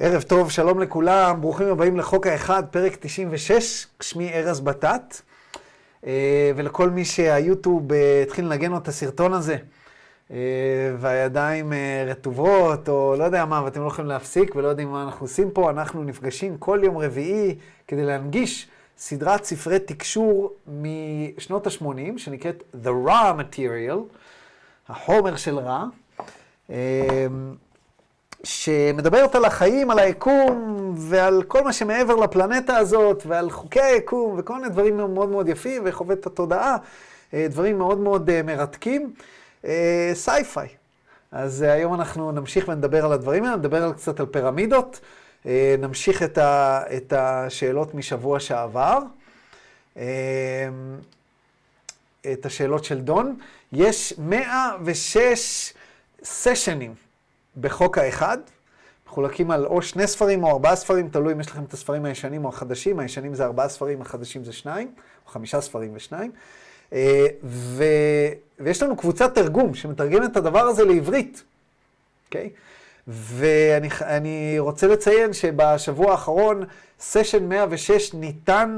ערב טוב, שלום לכולם, ברוכים הבאים לחוק האחד, פרק 96, שמי ארז בטט. אה, ולכל מי שהיוטיוב אה, התחיל לנגן לו את הסרטון הזה, אה, והידיים רטובות, או לא יודע מה, ואתם לא יכולים להפסיק ולא יודעים מה אנחנו עושים פה, אנחנו נפגשים כל יום רביעי כדי להנגיש סדרת ספרי תקשור משנות ה-80, שנקראת The Raw Material, החומר של רע. שמדברת על החיים, על היקום, ועל כל מה שמעבר לפלנטה הזאת, ועל חוקי היקום, וכל מיני דברים מאוד מאוד יפים, וחוט התודעה, אה, דברים מאוד מאוד אה, מרתקים. אה, sci-fi. אז היום אנחנו נמשיך ונדבר על הדברים האלה, נדבר על קצת על פירמידות, נמשיך את, ה, את השאלות משבוע שעבר, את השאלות של דון. יש 106 סשנים. בחוק האחד, מחולקים על או שני ספרים או ארבעה ספרים, תלוי אם יש לכם את הספרים הישנים או החדשים, הישנים זה ארבעה ספרים, החדשים זה שניים, או חמישה ספרים ושניים. אה, ו... ויש לנו קבוצת תרגום שמתרגמת את הדבר הזה לעברית, אוקיי? Okay? ואני רוצה לציין שבשבוע האחרון, סשן 106 ניתן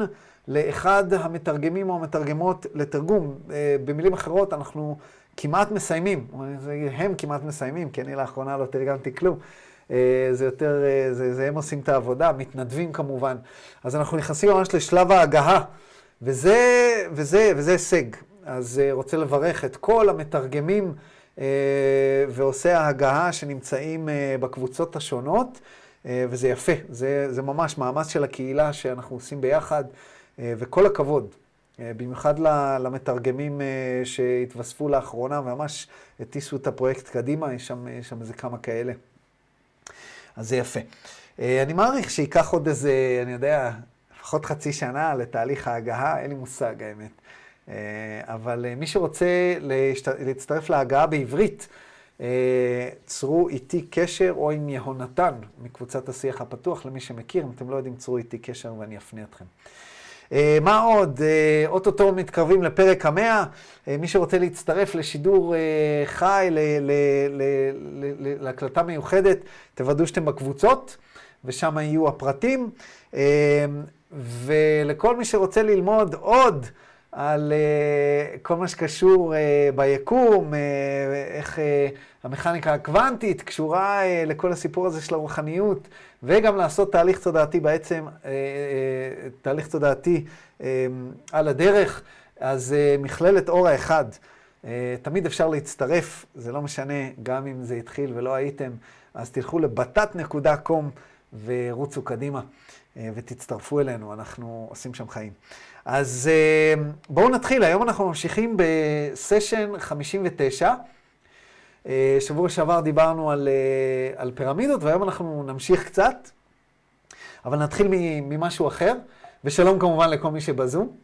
לאחד המתרגמים או המתרגמות לתרגום. אה, במילים אחרות, אנחנו כמעט מסיימים, הם כמעט מסיימים, כי אני לאחרונה לא תרגמתי כלום. אה, זה יותר, אה, זה, זה הם עושים את העבודה, מתנדבים כמובן. אז אנחנו נכנסים ממש לשלב ההגהה, וזה, וזה, וזה הישג. אז אה, רוצה לברך את כל המתרגמים ועושי ההגהה שנמצאים בקבוצות השונות, וזה יפה, זה, זה ממש מאמץ של הקהילה שאנחנו עושים ביחד, וכל הכבוד. אה, במיוחד למתרגמים אה, שהתווספו לאחרונה, וממש הטיסו את הפרויקט קדימה, יש שם, יש שם איזה כמה כאלה. אז זה יפה. אה, אני מעריך שייקח עוד איזה, אני יודע, לפחות חצי שנה לתהליך ההגהה, אין לי מושג האמת. אבל מי שרוצה להצטרף להגהה בעברית, צרו איתי קשר או עם יהונתן מקבוצת השיח הפתוח, למי שמכיר, אם אתם לא יודעים, צרו איתי קשר ואני אפנה אתכם. אה, מה עוד? אה, אוטוטו מתקרבים לפרק המאה. אה, מי שרוצה להצטרף לשידור חי, להקלטה מיוחדת, תוודאו שאתם בקבוצות, ושם יהיו הפרטים. ולכל מי שרוצה ללמוד עוד, על uh, כל מה שקשור uh, ביקום, uh, איך uh, המכניקה הקוונטית קשורה uh, לכל הסיפור הזה של הרוחניות, וגם לעשות תהליך תודעתי בעצם, uh, uh, תהליך תודעתי uh, על הדרך. אז uh, מכללת אור האחד, uh, תמיד אפשר להצטרף, זה לא משנה, גם אם זה התחיל ולא הייתם, אז תלכו לבתת.com ורוצו קדימה uh, ותצטרפו אלינו, אנחנו עושים שם חיים. אז אה, בואו נתחיל, היום אנחנו ממשיכים בסשן 59. אה, שבוע שעבר דיברנו על, אה, על פירמידות, והיום אנחנו נמשיך קצת, אבל נתחיל ממשהו אחר. ושלום כמובן לכל מי שבזום.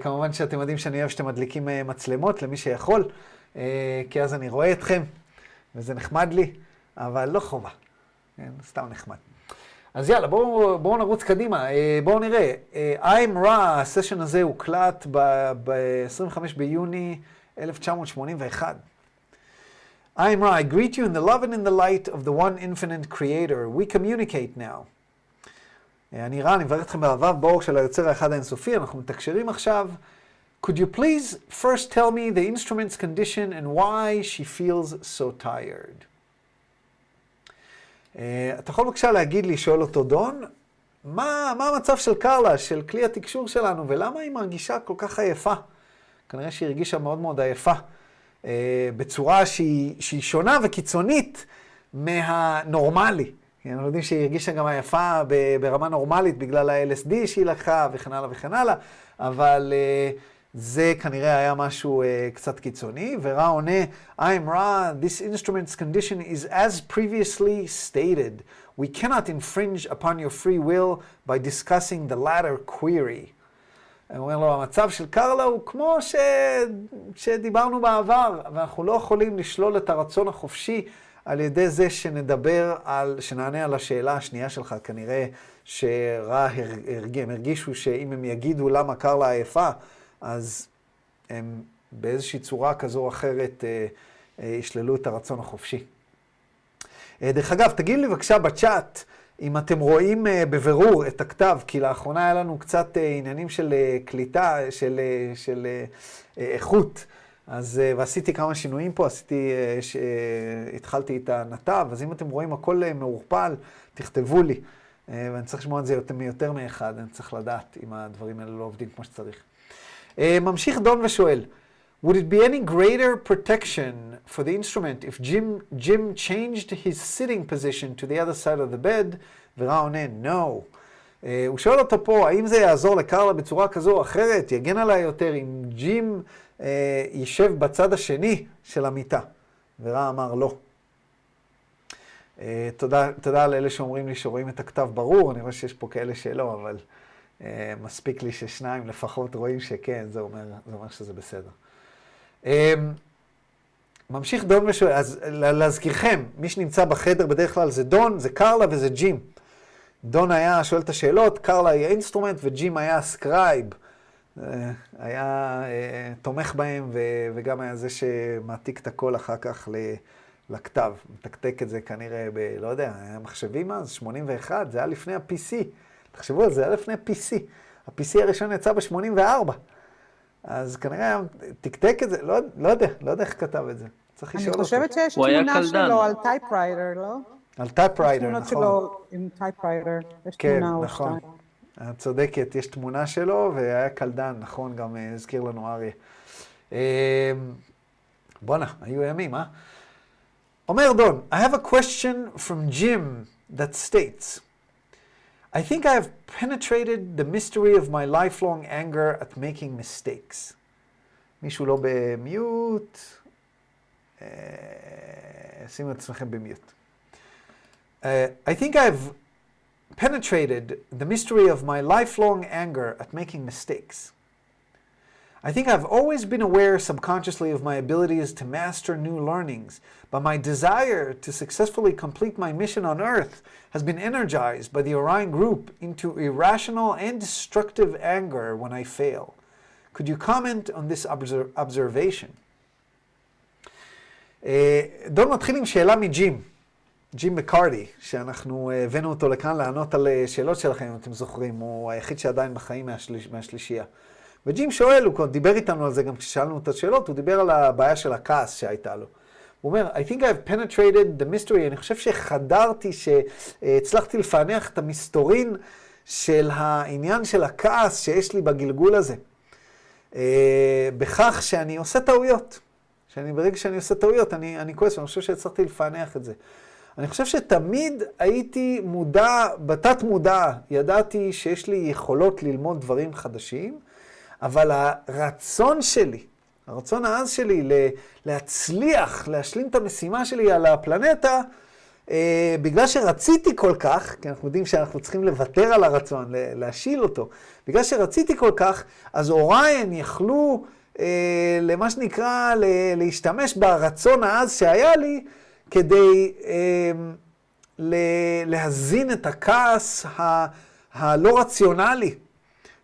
כמובן שאתם יודעים שאני אוהב שאתם מדליקים מצלמות למי שיכול, כי אז אני רואה אתכם, וזה נחמד לי, אבל לא חובה, כן? סתם נחמד. אז יאללה, בואו בוא נרוץ קדימה. אה, בואו נראה. אה, I'm Ra, הסשן הזה הוקלט ב-25 ביוני 1981. I'm Ra, I greet you in the love and in the light of the one infinite creator. We communicate now. אני רע, אני מברך אתכם באהבה באור של היוצר האחד האינסופי, אנחנו מתקשרים עכשיו. Could you please first tell me the instrument's condition and why she feels so tired? אה, אתה יכול בבקשה להגיד לי, שואל אותו דון, מה, מה המצב של קרלה, של כלי התקשור שלנו, ולמה היא מרגישה כל כך עייפה? כנראה שהיא הרגישה מאוד מאוד עייפה, בצורה שהיא, שהיא שונה וקיצונית מהנורמלי. אנחנו יודעים שהיא הרגישה גם עייפה ברמה נורמלית בגלל ה-LSD שהיא לקחה וכן הלאה וכן הלאה, אבל... Uh, זה כנראה היה משהו uh, קצת קיצוני, ורע עונה, I'm Ra, this instrument's condition is as previously stated. We cannot infringe upon your free will by discussing the latter query. אני אומר לו, המצב של קרלה הוא כמו ש... שדיברנו בעבר, ואנחנו לא יכולים לשלול את הרצון החופשי על ידי זה שנדבר על, שנענה על השאלה השנייה שלך. כנראה שרע הרג... הם הרגישו שאם הם יגידו למה קרלה עייפה, אז הם באיזושהי צורה כזו או אחרת אה, אה, ישללו את הרצון החופשי. אה, דרך אגב, תגיד לי בבקשה בצ'אט, אם אתם רואים uh, בבירור את הכתב, כי לאחרונה היה לנו קצת uh, עניינים של uh, קליטה, של, של איכות, אז, ועשיתי כמה שינויים פה, עשיתי, ש, התחלתי את הנתב, אז אם אתם רואים הכל מעורפל, תכתבו לי. ואני צריך לשמוע את זה יותר מיותר מאחד, אני צריך לדעת אם הדברים האלה לא עובדים כמו שצריך. ממשיך דון ושואל, Would it be any greater protection for the instrument if Jim, Jim changed his sitting position to the other side of the bed? ורע עונה, no. Uh, הוא שואל אותו פה, האם זה יעזור לקרלה בצורה כזו או אחרת, יגן עליי יותר אם ג'ים uh, יישב בצד השני של המיטה? ורע אמר לא. Uh, תודה, תודה לאלה שאומרים לי שרואים את הכתב ברור, אני רואה שיש פה כאלה שלא, אבל uh, מספיק לי ששניים לפחות רואים שכן, זה אומר, זה אומר שזה בסדר. אמ, ממשיך דון ושואל, אז להזכירכם, מי שנמצא בחדר בדרך כלל זה דון, זה קרלה וזה ג'ים. דון היה שואל את השאלות, קרלה היא ה instrument וג'ים היה ה scribe. אה, היה אה, תומך בהם וגם היה זה שמעתיק את הכל אחר כך לכתב. מתקתק את זה כנראה ב... לא יודע, היה מחשבים אז, 81, זה היה לפני ה-PC. תחשבו על זה, זה היה לפני ה-PC. ה-PC הראשון יצא ב-84. אז כנראה תקתק את זה, לא, לא יודע, לא יודע איך כתב את זה. צריך לשאול אותו. אני חושבת שיש תמונה שלו על typewriter, לא? על typewriter, נכון. יש תמונות שלו עם typewriter, יש כן, תמונה או נכון. שתיים. את צודקת, יש תמונה שלו, והיה קלדן, נכון, גם אה, הזכיר לנו אריה. אה, בואנה, היו ימים, אה? אומר דון, I have a question from Jim that states, I think I have penetrated the mystery of my lifelong anger at making mistakes. מישהו לא במיוט? אה, שימו את עצמכם במיוט. Uh, I think I've penetrated the mystery of my lifelong anger at making mistakes. I think I've always been aware subconsciously of my abilities to master new learnings, but my desire to successfully complete my mission on Earth has been energized by the Orion Group into irrational and destructive anger when I fail. Could you comment on this obser- observation? דון מתחיל עם שאלה מג'ים, ג'ים מקארדי, שאנחנו הבאנו אותו לכאן לענות על שאלות שלכם, אם אתם זוכרים, הוא היחיד שעדיין בחיים מהשליש, מהשלישייה. וג'ים שואל, הוא דיבר איתנו על זה גם כששאלנו את השאלות, הוא דיבר על הבעיה של הכעס שהייתה לו. הוא אומר, I think I've penetrated the mystery, אני חושב שחדרתי, שהצלחתי לפענח את המסתורין של העניין של הכעס שיש לי בגלגול הזה. בכך שאני עושה טעויות. שאני ברגע שאני עושה טעויות, אני, אני כועס, ואני חושב שהצלחתי לפענח את זה. אני חושב שתמיד הייתי מודע, בתת מודע, ידעתי שיש לי יכולות ללמוד דברים חדשים, אבל הרצון שלי, הרצון העז שלי להצליח, להשלים את המשימה שלי על הפלנטה, אה, בגלל שרציתי כל כך, כי אנחנו יודעים שאנחנו צריכים לוותר על הרצון, להשיל אותו, בגלל שרציתי כל כך, אז אוריין יכלו אה, למה שנקרא, להשתמש ברצון העז שהיה לי, כדי אה, להזין את הכעס הלא רציונלי.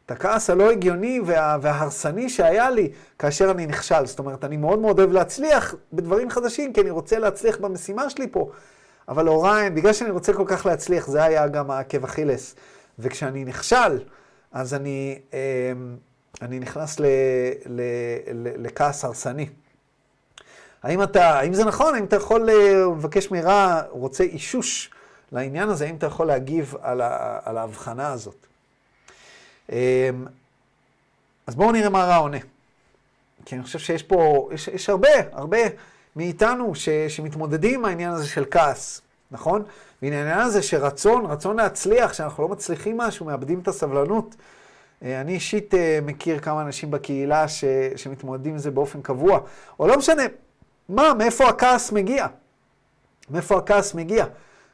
את הכעס הלא הגיוני וה, וההרסני שהיה לי כאשר אני נכשל. זאת אומרת, אני מאוד מאוד אוהב להצליח בדברים חדשים, כי אני רוצה להצליח במשימה שלי פה. אבל אוריין, בגלל שאני רוצה כל כך להצליח, זה היה גם העקב אכילס. וכשאני נכשל, אז אני, אני נכנס ל, ל, ל, לכעס הרסני. האם אתה, האם זה נכון? האם אתה יכול לבקש מרע, רוצה אישוש לעניין הזה, האם אתה יכול להגיב על, ה, על ההבחנה הזאת? אז בואו נראה מה רע עונה. כי אני חושב שיש פה, יש, יש הרבה, הרבה מאיתנו ש, שמתמודדים עם העניין הזה של כעס, נכון? ועם העניין הזה שרצון, רצון להצליח, שאנחנו לא מצליחים משהו, מאבדים את הסבלנות. אני אישית מכיר כמה אנשים בקהילה ש, שמתמודדים עם זה באופן קבוע, או לא משנה, מה, מאיפה הכעס מגיע? מאיפה הכעס מגיע?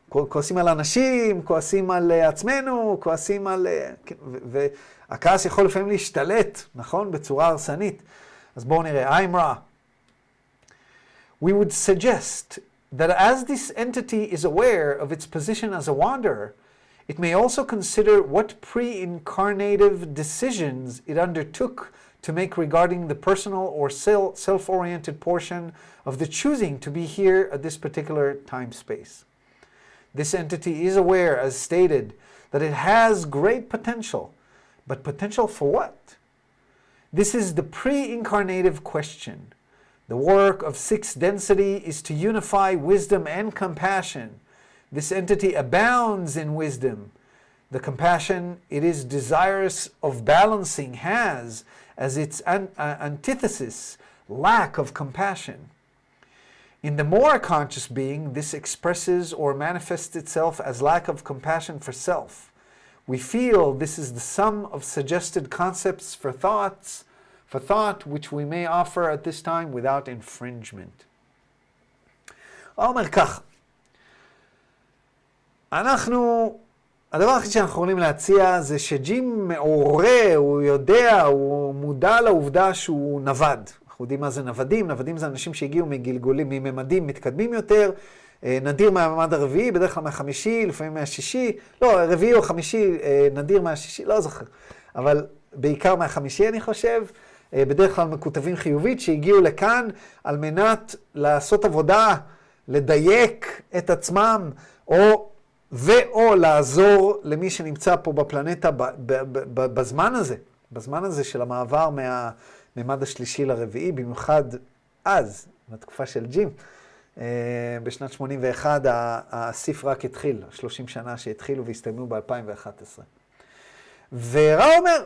כועסים על אנשים, כועסים על עצמנו, כועסים על... כן, והכעס יכול לפעמים להשתלט, נכון? בצורה הרסנית. אז בואו נראה, I'm raw. We would suggest that as this entity is aware of its position as a wanderer, it may also consider what pre-incarnative decisions it undertook to make regarding the personal or self-oriented portion of the choosing to be here at this particular time space. This entity is aware, as stated, that it has great potential. But potential for what? This is the pre incarnative question. The work of sixth density is to unify wisdom and compassion. This entity abounds in wisdom. The compassion it is desirous of balancing has as its an- uh, antithesis lack of compassion. In the more conscious being, this expresses or manifests itself as lack of compassion for self. We feel this is the sum of suggested concepts for thoughts, for thought which we may offer at this time without infringement. אומר כך, אנחנו, הדבר היחיד שאנחנו יכולים להציע זה שג'ים מעורה, הוא יודע, הוא מודע לעובדה שהוא נווד. אנחנו יודעים מה זה נוודים, נוודים זה אנשים שהגיעו מגלגולים, מממדים מתקדמים יותר, נדיר מהממד הרביעי, בדרך כלל מהחמישי, לפעמים מהשישי, לא, רביעי או חמישי, נדיר מהשישי, לא זוכר, אבל בעיקר מהחמישי אני חושב. בדרך כלל מקוטבים חיובית, שהגיעו לכאן על מנת לעשות עבודה, לדייק את עצמם, או ואו לעזור למי שנמצא פה בפלנטה בזמן הזה, בזמן הזה של המעבר מהמימד השלישי לרביעי, במיוחד אז, בתקופה של ג'ים. בשנת 81 הסיף רק התחיל, 30 שנה שהתחילו והסתיימו ב-2011. ורע אומר,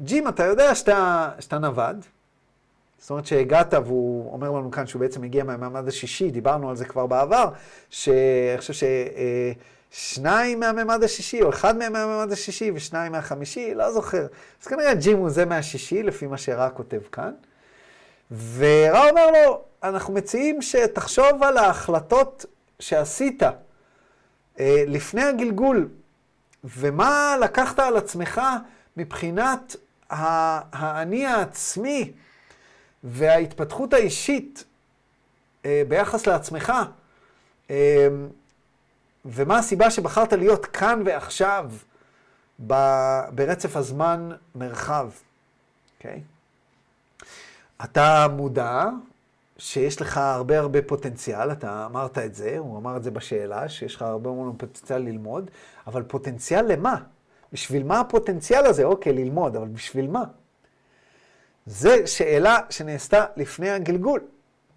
ג'ים, אתה יודע שאתה, שאתה נווד, זאת אומרת שהגעת, והוא אומר לנו כאן שהוא בעצם הגיע מהמעמד השישי, דיברנו על זה כבר בעבר, שאני חושב ששניים מהממד השישי, או אחד מהם מהממד השישי ושניים מהחמישי, לא זוכר. אז כנראה ג'ים הוא זה מהשישי, לפי מה שרע כותב כאן. ורע אומר לו, אנחנו מציעים שתחשוב על ההחלטות שעשית אה, לפני הגלגול, ומה לקחת על עצמך מבחינת האני העצמי וההתפתחות האישית אה, ביחס לעצמך, אה, ומה הסיבה שבחרת להיות כאן ועכשיו ברצף הזמן מרחב, אוקיי? Okay? אתה מודע שיש לך הרבה הרבה פוטנציאל, אתה אמרת את זה, הוא אמר את זה בשאלה, שיש לך הרבה מאוד פוטנציאל ללמוד, אבל פוטנציאל למה? בשביל מה הפוטנציאל הזה? אוקיי, ללמוד, אבל בשביל מה? זו שאלה שנעשתה לפני הגלגול.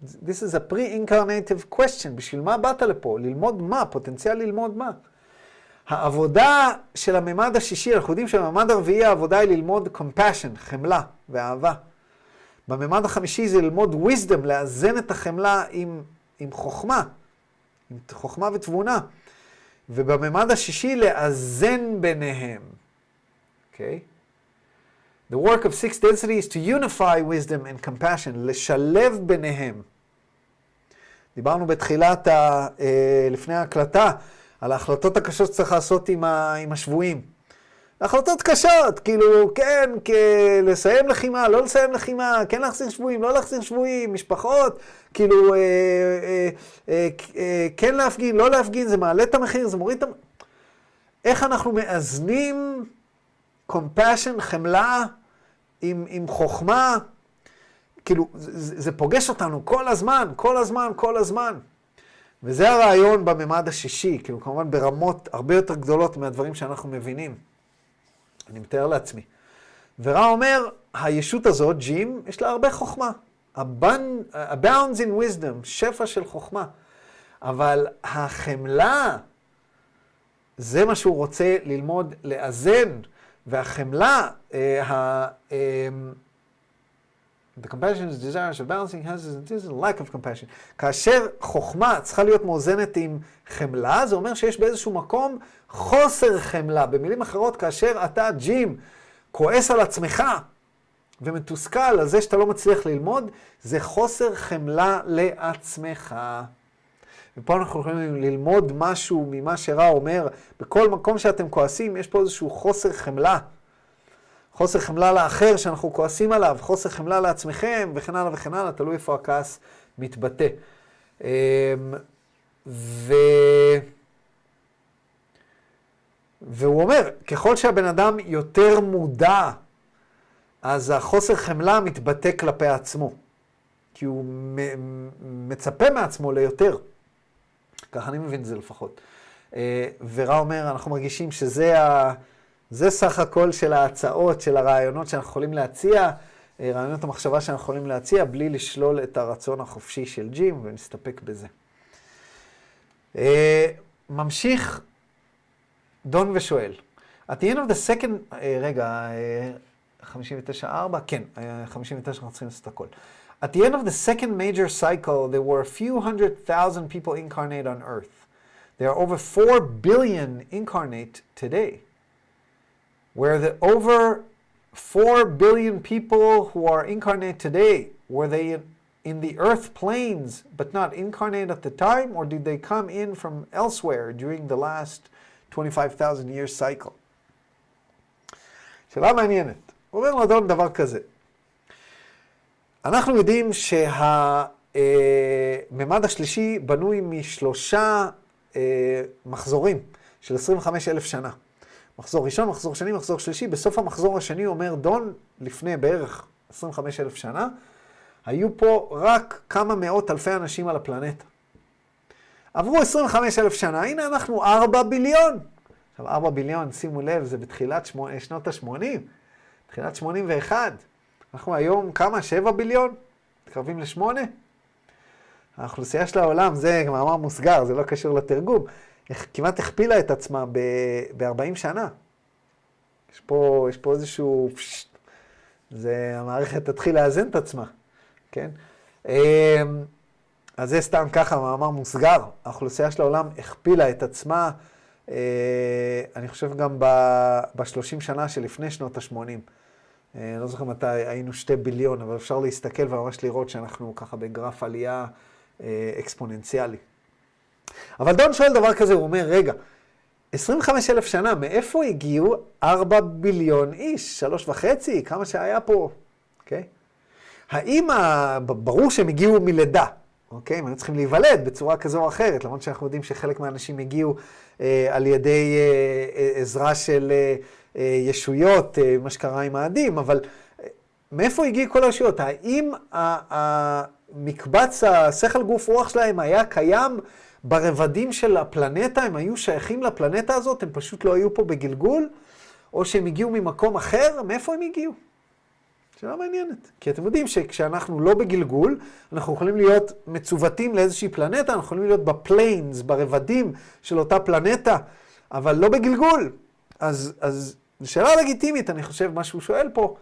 This is a pre-incarnative question. בשביל מה באת לפה? ללמוד מה? פוטנציאל ללמוד מה? העבודה של הממד השישי, אנחנו יודעים שבממד הרביעי העבודה היא ללמוד compassion, חמלה ואהבה. בממד החמישי זה ללמוד wisdom, לאזן את החמלה עם, עם חוכמה, עם חוכמה ותבונה. ובממד השישי לאזן ביניהם. אוקיי? Okay? The work of sixth density is to unify wisdom and compassion, לשלב ביניהם. דיברנו בתחילת, ה, לפני ההקלטה, על ההחלטות הקשות שצריך לעשות עם, ה, עם השבויים. החלטות קשות, כאילו, כן, לסיים לחימה, לא לסיים לחימה, כן להחזיר שבויים, לא להחזיר שבויים, משפחות, כאילו, אה, אה, אה, אה, כן להפגין, לא להפגין, זה מעלה את המחיר, זה מוריד את המחיר. איך אנחנו מאזנים compassion, חמלה, עם, עם חוכמה, כאילו, זה, זה פוגש אותנו כל הזמן, כל הזמן, כל הזמן. וזה הרעיון בממד השישי, כאילו, כמובן ברמות הרבה יותר גדולות מהדברים שאנחנו מבינים. אני מתאר לעצמי. ורע אומר, הישות הזאת, ג'ים, יש לה הרבה חוכמה. abounds in wisdom, שפע של חוכמה. אבל החמלה, זה מה שהוא רוצה ללמוד לאזן, והחמלה, uh, the compassion is desirous of balancing has this is lack of compassion. כאשר חוכמה צריכה להיות מאוזנת עם חמלה, זה אומר שיש באיזשהו מקום חוסר חמלה. במילים אחרות, כאשר אתה, ג'ים, כועס על עצמך ומתוסכל על זה שאתה לא מצליח ללמוד, זה חוסר חמלה לעצמך. ופה אנחנו יכולים ללמוד משהו ממה שרע אומר, בכל מקום שאתם כועסים, יש פה איזשהו חוסר חמלה. חוסר חמלה לאחר שאנחנו כועסים עליו, חוסר חמלה לעצמכם, וכן הלאה וכן הלאה, תלוי איפה הכעס מתבטא. אמ, ו... והוא אומר, ככל שהבן אדם יותר מודע, אז החוסר חמלה מתבטא כלפי עצמו. כי הוא מצפה מעצמו ליותר. ככה אני מבין את זה לפחות. ורע אומר, אנחנו מרגישים שזה ה... זה סך הכל של ההצעות, של הרעיונות שאנחנו יכולים להציע, רעיונות המחשבה שאנחנו יכולים להציע, בלי לשלול את הרצון החופשי של ג'ים, ונסתפק בזה. ממשיך דון ושואל, at the end of the second, רגע, 59.4, כן, 59 אנחנו צריכים לעשות הכל. At the end of the second major cycle, there were a few hundred thousand people incarnate on Earth. There are over 4 billion incarnate today. Where the over 4 billion people who are incarnate today, were they in the earth planes but not incarnate at the time, or did they come in from elsewhere during the last 25,000 year cycle? שאלה מעניינת. אומר לאדון דבר כזה. אנחנו יודעים שהממד השלישי בנוי משלושה אה, מחזורים של 25 אלף שנה. מחזור ראשון, מחזור שני, מחזור שלישי. בסוף המחזור השני אומר דון, לפני בערך 25 אלף שנה, היו פה רק כמה מאות אלפי אנשים על הפלנטה. עברו 25 אלף שנה, הנה אנחנו 4 ביליון. עכשיו, 4 ביליון, שימו לב, זה בתחילת שמו, שנות ה-80, תחילת 81. אנחנו היום כמה? 7 ביליון? מתקרבים ל-8? האוכלוסייה של העולם, זה מאמר מוסגר, זה לא קשור לתרגום, כמעט הכפילה את עצמה ב-40 שנה. יש פה, יש פה איזשהו... זה, המערכת תתחיל לאזן את עצמה, כן? אמ, אז זה סתם ככה, מאמר מוסגר. האוכלוסייה של העולם הכפילה את עצמה, אה, אני חושב גם ב-30 שנה שלפני שנות ה-80. אה, לא זוכר מתי היינו שתי ביליון, אבל אפשר להסתכל וממש לראות שאנחנו ככה בגרף עלייה אה, אקספוננציאלי. אבל דון שואל דבר כזה, הוא אומר, רגע, 25 אלף שנה, מאיפה הגיעו 4 ביליון איש? שלוש וחצי? כמה שהיה פה, אוקיי? האם, ה... ברור שהם הגיעו מלידה, אוקיי? הם היו צריכים להיוולד בצורה כזו או אחרת, למרות שאנחנו יודעים שחלק מהאנשים הגיעו אה, על ידי אה, אה, עזרה של... אה, ישויות, אה, מה שקרה עם האדים, אבל אה, מאיפה הגיעו כל הישויות? האם המקבץ השכל גוף רוח שלהם היה קיים ברבדים של הפלנטה? הם היו שייכים לפלנטה הזאת? הם פשוט לא היו פה בגלגול? או שהם הגיעו ממקום אחר? מאיפה הם הגיעו? שאלה מעניינת. כי אתם יודעים שכשאנחנו לא בגלגול, אנחנו יכולים להיות מצוותים לאיזושהי פלנטה, אנחנו יכולים להיות בפליינס, ברבדים של אותה פלנטה, אבל לא בגלגול. אז, אז זו שאלה לגיטימית, אני חושב, מה שהוא שואל פה.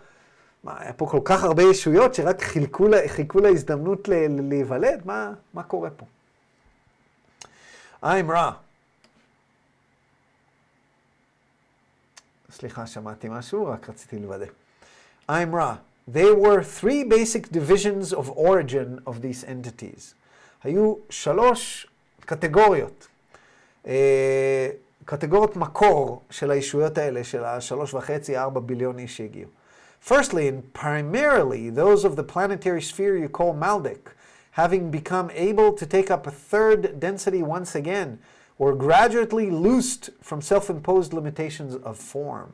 מה, היה פה כל כך הרבה ישויות שרק חילקו חיכו להזדמנות להיוולד? מה, מה קורה פה? I'm רע. סליחה, שמעתי משהו, רק רציתי לוודא. I'm רע. There were three basic divisions of origin of these entities. היו שלוש קטגוריות. Uh, קטגוריות מקור של הישויות האלה, של השלוש וחצי, ארבע ביליון איש שהגיעו. Firstly, and primarily, those of the planetary sphere you call Maldek, having become able to take up a third density once again, were gradually loosed from self-imposed limitations of form.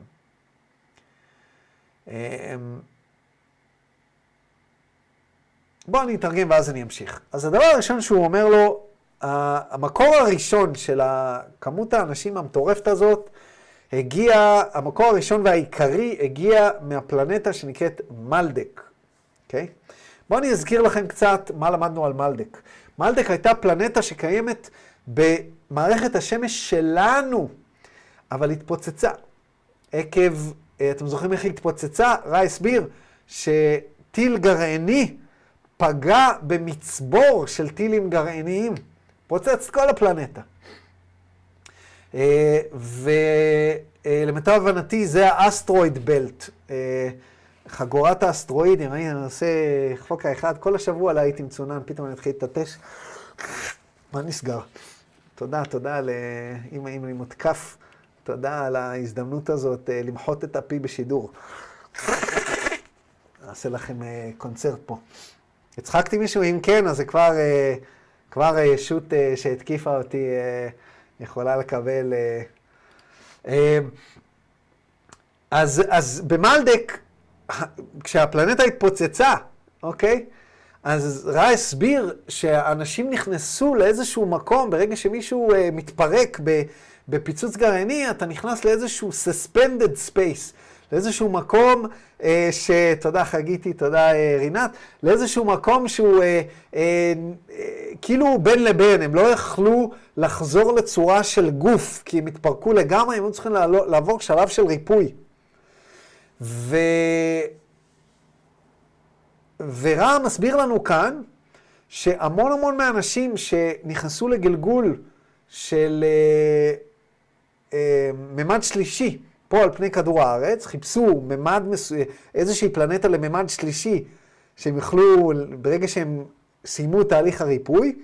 בואו אני אתרגם ואז אני אמשיך. אז הדבר הראשון שהוא אומר לו, המקור הראשון של כמות האנשים המטורפת הזאת, הגיע, המקור הראשון והעיקרי הגיע מהפלנטה שנקראת מלדק, אוקיי? Okay? בואו אני אזכיר לכם קצת מה למדנו על מלדק. מלדק הייתה פלנטה שקיימת במערכת השמש שלנו, אבל התפוצצה. עקב, אה, אתם זוכרים איך היא התפוצצה? רע הסביר שטיל גרעיני פגע במצבור של טילים גרעיניים. פוצץ כל הפלנטה. אה, ולמיטב הבנתי זה האסטרואיד בלט. אה, חגורת האסטרואידים, אני עושה חוק האחד, כל השבוע לא הייתי מצונן, פתאום אני אתחיל להתעטש. מה נסגר? תודה, תודה לאמא אמא לי מותקף, תודה על ההזדמנות הזאת אה, למחות את הפי בשידור. אעשה לכם קונצרט פה. הצחקתי מישהו? אם כן, אז זה כבר... כבר הישות אה, שהתקיפה אותי אה, יכולה לקבל... אה, אז, אז במלדק, כשהפלנטה התפוצצה, אוקיי? אז רע הסביר שאנשים נכנסו לאיזשהו מקום, ברגע שמישהו מתפרק בפיצוץ גרעיני, אתה נכנס לאיזשהו suspended space, לאיזשהו מקום uh, שתודה חגיתי, תודה uh, רינת, לאיזשהו מקום שהוא uh, uh, uh, כאילו בין לבין, הם לא יכלו לחזור לצורה של גוף, כי הם התפרקו לגמרי, הם היו צריכים לעבור שלב של ריפוי. ו... ורע מסביר לנו כאן שהמון המון מהאנשים שנכנסו לגלגול של אה, אה, ממד שלישי פה על פני כדור הארץ, חיפשו ממד, מסו... איזושהי פלנטה לממד שלישי, שהם יוכלו, ברגע שהם סיימו את תהליך הריפוי,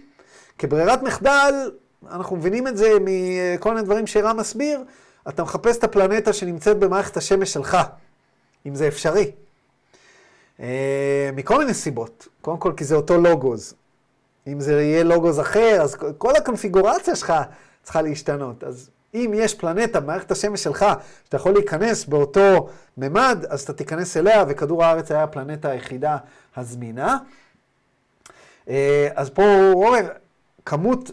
כברירת מחדל, אנחנו מבינים את זה מכל מיני דברים שרע מסביר, אתה מחפש את הפלנטה שנמצאת במערכת השמש שלך, אם זה אפשרי. אה, מכל מיני סיבות. קודם כל, כי זה אותו לוגוז. אם זה יהיה לוגוז אחר, אז כל הקונפיגורציה שלך צריכה להשתנות. אז אם יש פלנטה במערכת השמש שלך, שאתה יכול להיכנס באותו ממד, אז אתה תיכנס אליה, וכדור הארץ היה הפלנטה היחידה הזמינה. אה, אז פה הוא אומר, כמות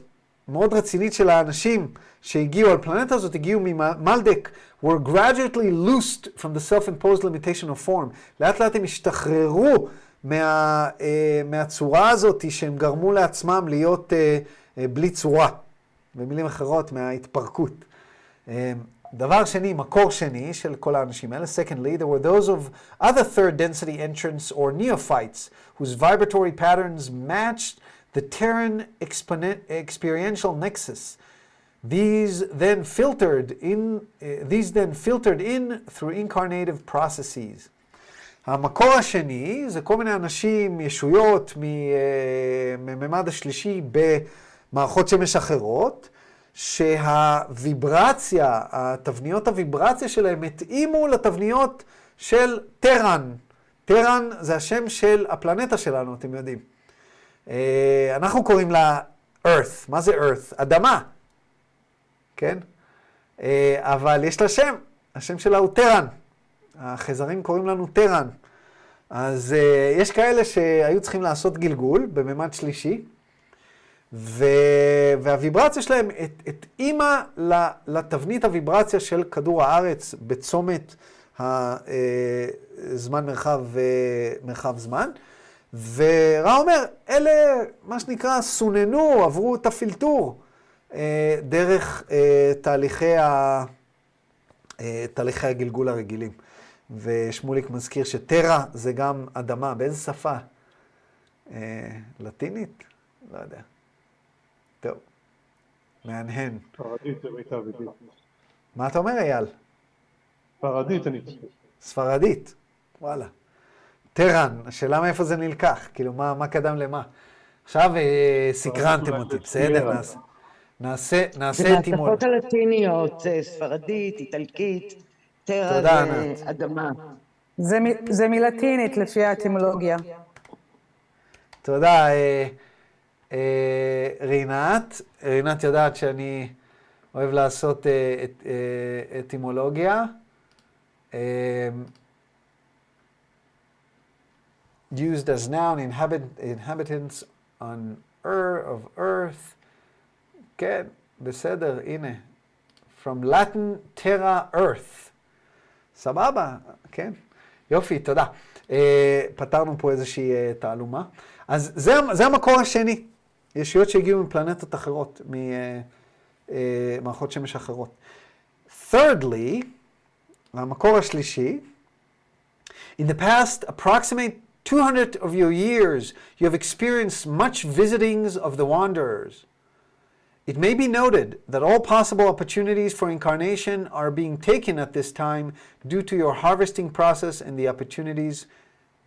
מאוד רצינית של האנשים שהגיעו על הפלנטה הזאת, הגיעו ממלדק, were gradually loosed from the self-imposed limitation of form. לאט לאט הם השתחררו מה, uh, מהצורה הזאת שהם גרמו לעצמם להיות uh, בלי צורה. במילים אחרות, מההתפרקות. Um, דבר שני, מקור שני של כל האנשים האלה, secondly, there were those of other third density entrants or neophytes whose vibratory patterns matched the Terran experiential nexus These then filtered in, uh, these then filtered in through incarnative processes. המקור השני זה כל מיני אנשים, ישויות מממד השלישי במערכות שמש אחרות, שהויברציה, התבניות הוויברציה שלהם התאימו לתבניות של טרן. טרן זה השם של הפלנטה שלנו, אתם יודעים. אנחנו קוראים לה earth. מה זה earth? אדמה. כן? אה, אבל יש לה שם, השם שלה הוא טרן. החייזרים קוראים לנו טרן. אז uh, יש כאלה שהיו צריכים לעשות גלגול בממד שלישי, ו... והוויברציה שלהם התאימה לתבנית הוויברציה של כדור הארץ בצומת הזמן אה, מרחב, מרחב זמן. ורע אומר, אלה, מה שנקרא, סוננו, עברו את הפילטור. אה, דרך אה, תהליכי, ה... אה, תהליכי הגלגול הרגילים. ושמוליק מזכיר שטרה זה גם אדמה. באיזה שפה? לטינית? לא יודע. מהנהן. ספרדית זה מיטב ידידי. מה אתה אומר, אייל? ספרדית אני חושב. ספרדית, וואלה. טרן, השאלה מאיפה זה נלקח, כאילו, מה, מה קדם למה? עכשיו סקרנתם אותי, בסדר? נעשה. נעשה, נעשה אטימול. זה הלטיניות, ספרדית, איטלקית, טרה ואדמה. זה, זה מלטינית לפי האטימולוגיה. תודה, אה, אה, רינת. רינת יודעת שאני אוהב לעשות אה, את, אה, אטימולוגיה. אה, used as noun inhabit, inhabitants on earth, of earth. כן, בסדר, הנה. From Latin terra earth. סבבה, כן. יופי, תודה. Uh, פתרנו פה איזושהי uh, תעלומה. אז זה, זה המקור השני. ישויות שהגיעו מפלנטות אחרות, ממערכות uh, שמש אחרות. Thirdly, והמקור השלישי, in the past approximate 200 of your years, you have experienced much visitings of the wanderers. It may be noted that all possible opportunities for incarnation are being taken at this time due to your harvesting process and the opportunities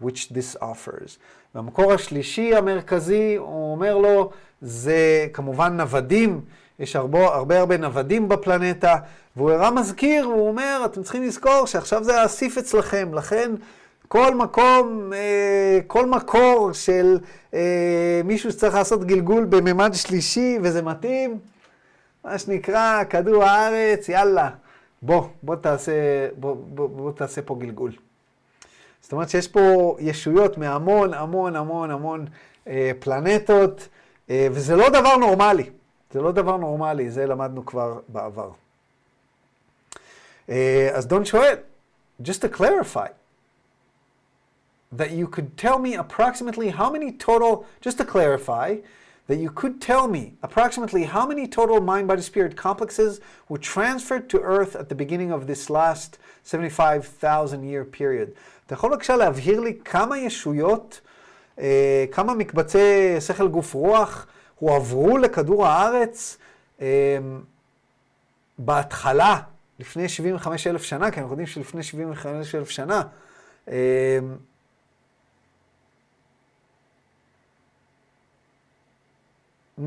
which this offers. והמקור השלישי המרכזי, הוא אומר לו, זה כמובן נוודים, יש הרבה הרבה, הרבה נוודים בפלנטה, והוא הראה מזכיר, הוא אומר, אתם צריכים לזכור שעכשיו זה האסיף אצלכם, לכן כל מקום, אה, כל מקור של אה, מישהו שצריך לעשות גלגול בממד שלישי, וזה מתאים, מה שנקרא, כדור הארץ, יאללה, בוא, בוא תעשה, בוא, בוא, בוא תעשה פה גלגול. זאת אומרת שיש פה ישויות מהמון המון המון המון אה, פלנטות, אה, וזה לא דבר נורמלי. זה לא דבר נורמלי, זה למדנו כבר בעבר. אה, אז דון שואל, just to clarify, that you could tell me approximately how many total, just to clarify, that you could tell me approximately how many total mind body spirit complexes were transferred to earth at the beginning of this last 75,000 year period. אתה יכול בבקשה להבהיר לי כמה ישויות, אה, כמה מקבצי שכל גוף רוח הועברו לכדור הארץ אה, בהתחלה, לפני 75 אלף שנה, כי אנחנו יודעים שלפני 75 אלף שנה, אה, Mm.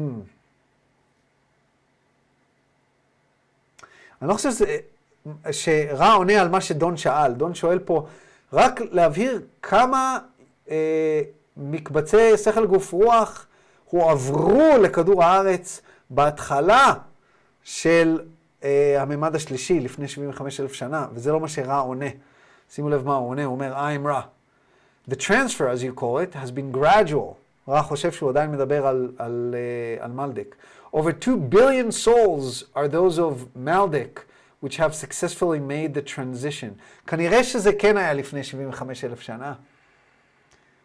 אני לא חושב שזה, שרע עונה על מה שדון שאל. דון שואל פה, רק להבהיר כמה אה, מקבצי שכל גוף רוח הועברו לכדור הארץ בהתחלה של אה, הממד השלישי, לפני 75 אלף שנה, וזה לא מה שרע עונה. שימו לב מה הוא עונה, הוא אומר, I'm רע. The transfer, as you call it, has been gradual. רע חושב שהוא עדיין מדבר על, על, uh, על מלדק. Over 2 billion souls are those of Maldek, which have successfully made the transition. כנראה שזה כן היה לפני 75 אלף שנה.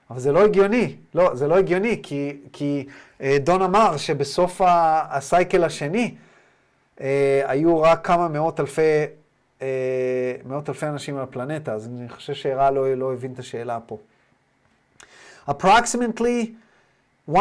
אבל זה לא הגיוני, לא, זה לא הגיוני, כי, כי uh, דון אמר שבסוף הסייקל השני uh, היו רק כמה מאות אלפי, uh, מאות אלפי אנשים על הפלנטה, אז אני חושב שהרע לא, לא הבין את השאלה פה. Approximately 1.9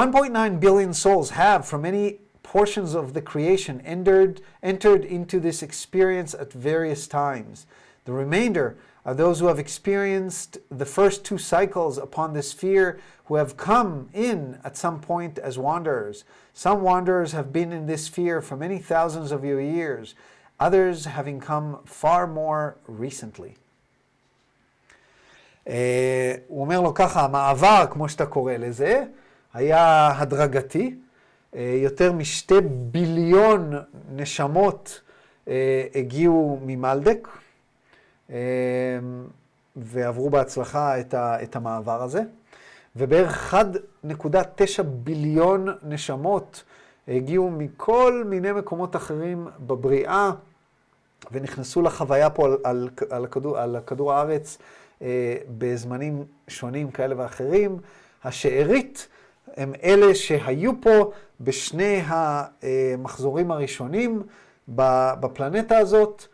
billion souls have, from many portions of the creation, entered, entered into this experience at various times. The remainder are those who have experienced the first two cycles upon this sphere, who have come in at some point as wanderers. Some wanderers have been in this sphere for many thousands of your years, others having come far more recently. Uh, הוא אומר לו ככה, המעבר, כמו שאתה קורא לזה, היה הדרגתי, יותר משתי ביליון נשמות הגיעו ממלדק ועברו בהצלחה את המעבר הזה, ובערך 1.9 ביליון נשמות הגיעו מכל מיני מקומות אחרים בבריאה ונכנסו לחוויה פה על, על, על, כדור, על כדור הארץ בזמנים שונים כאלה ואחרים. השארית הם אלה שהיו פה בשני המחזורים הראשונים בפלנטה הזאת,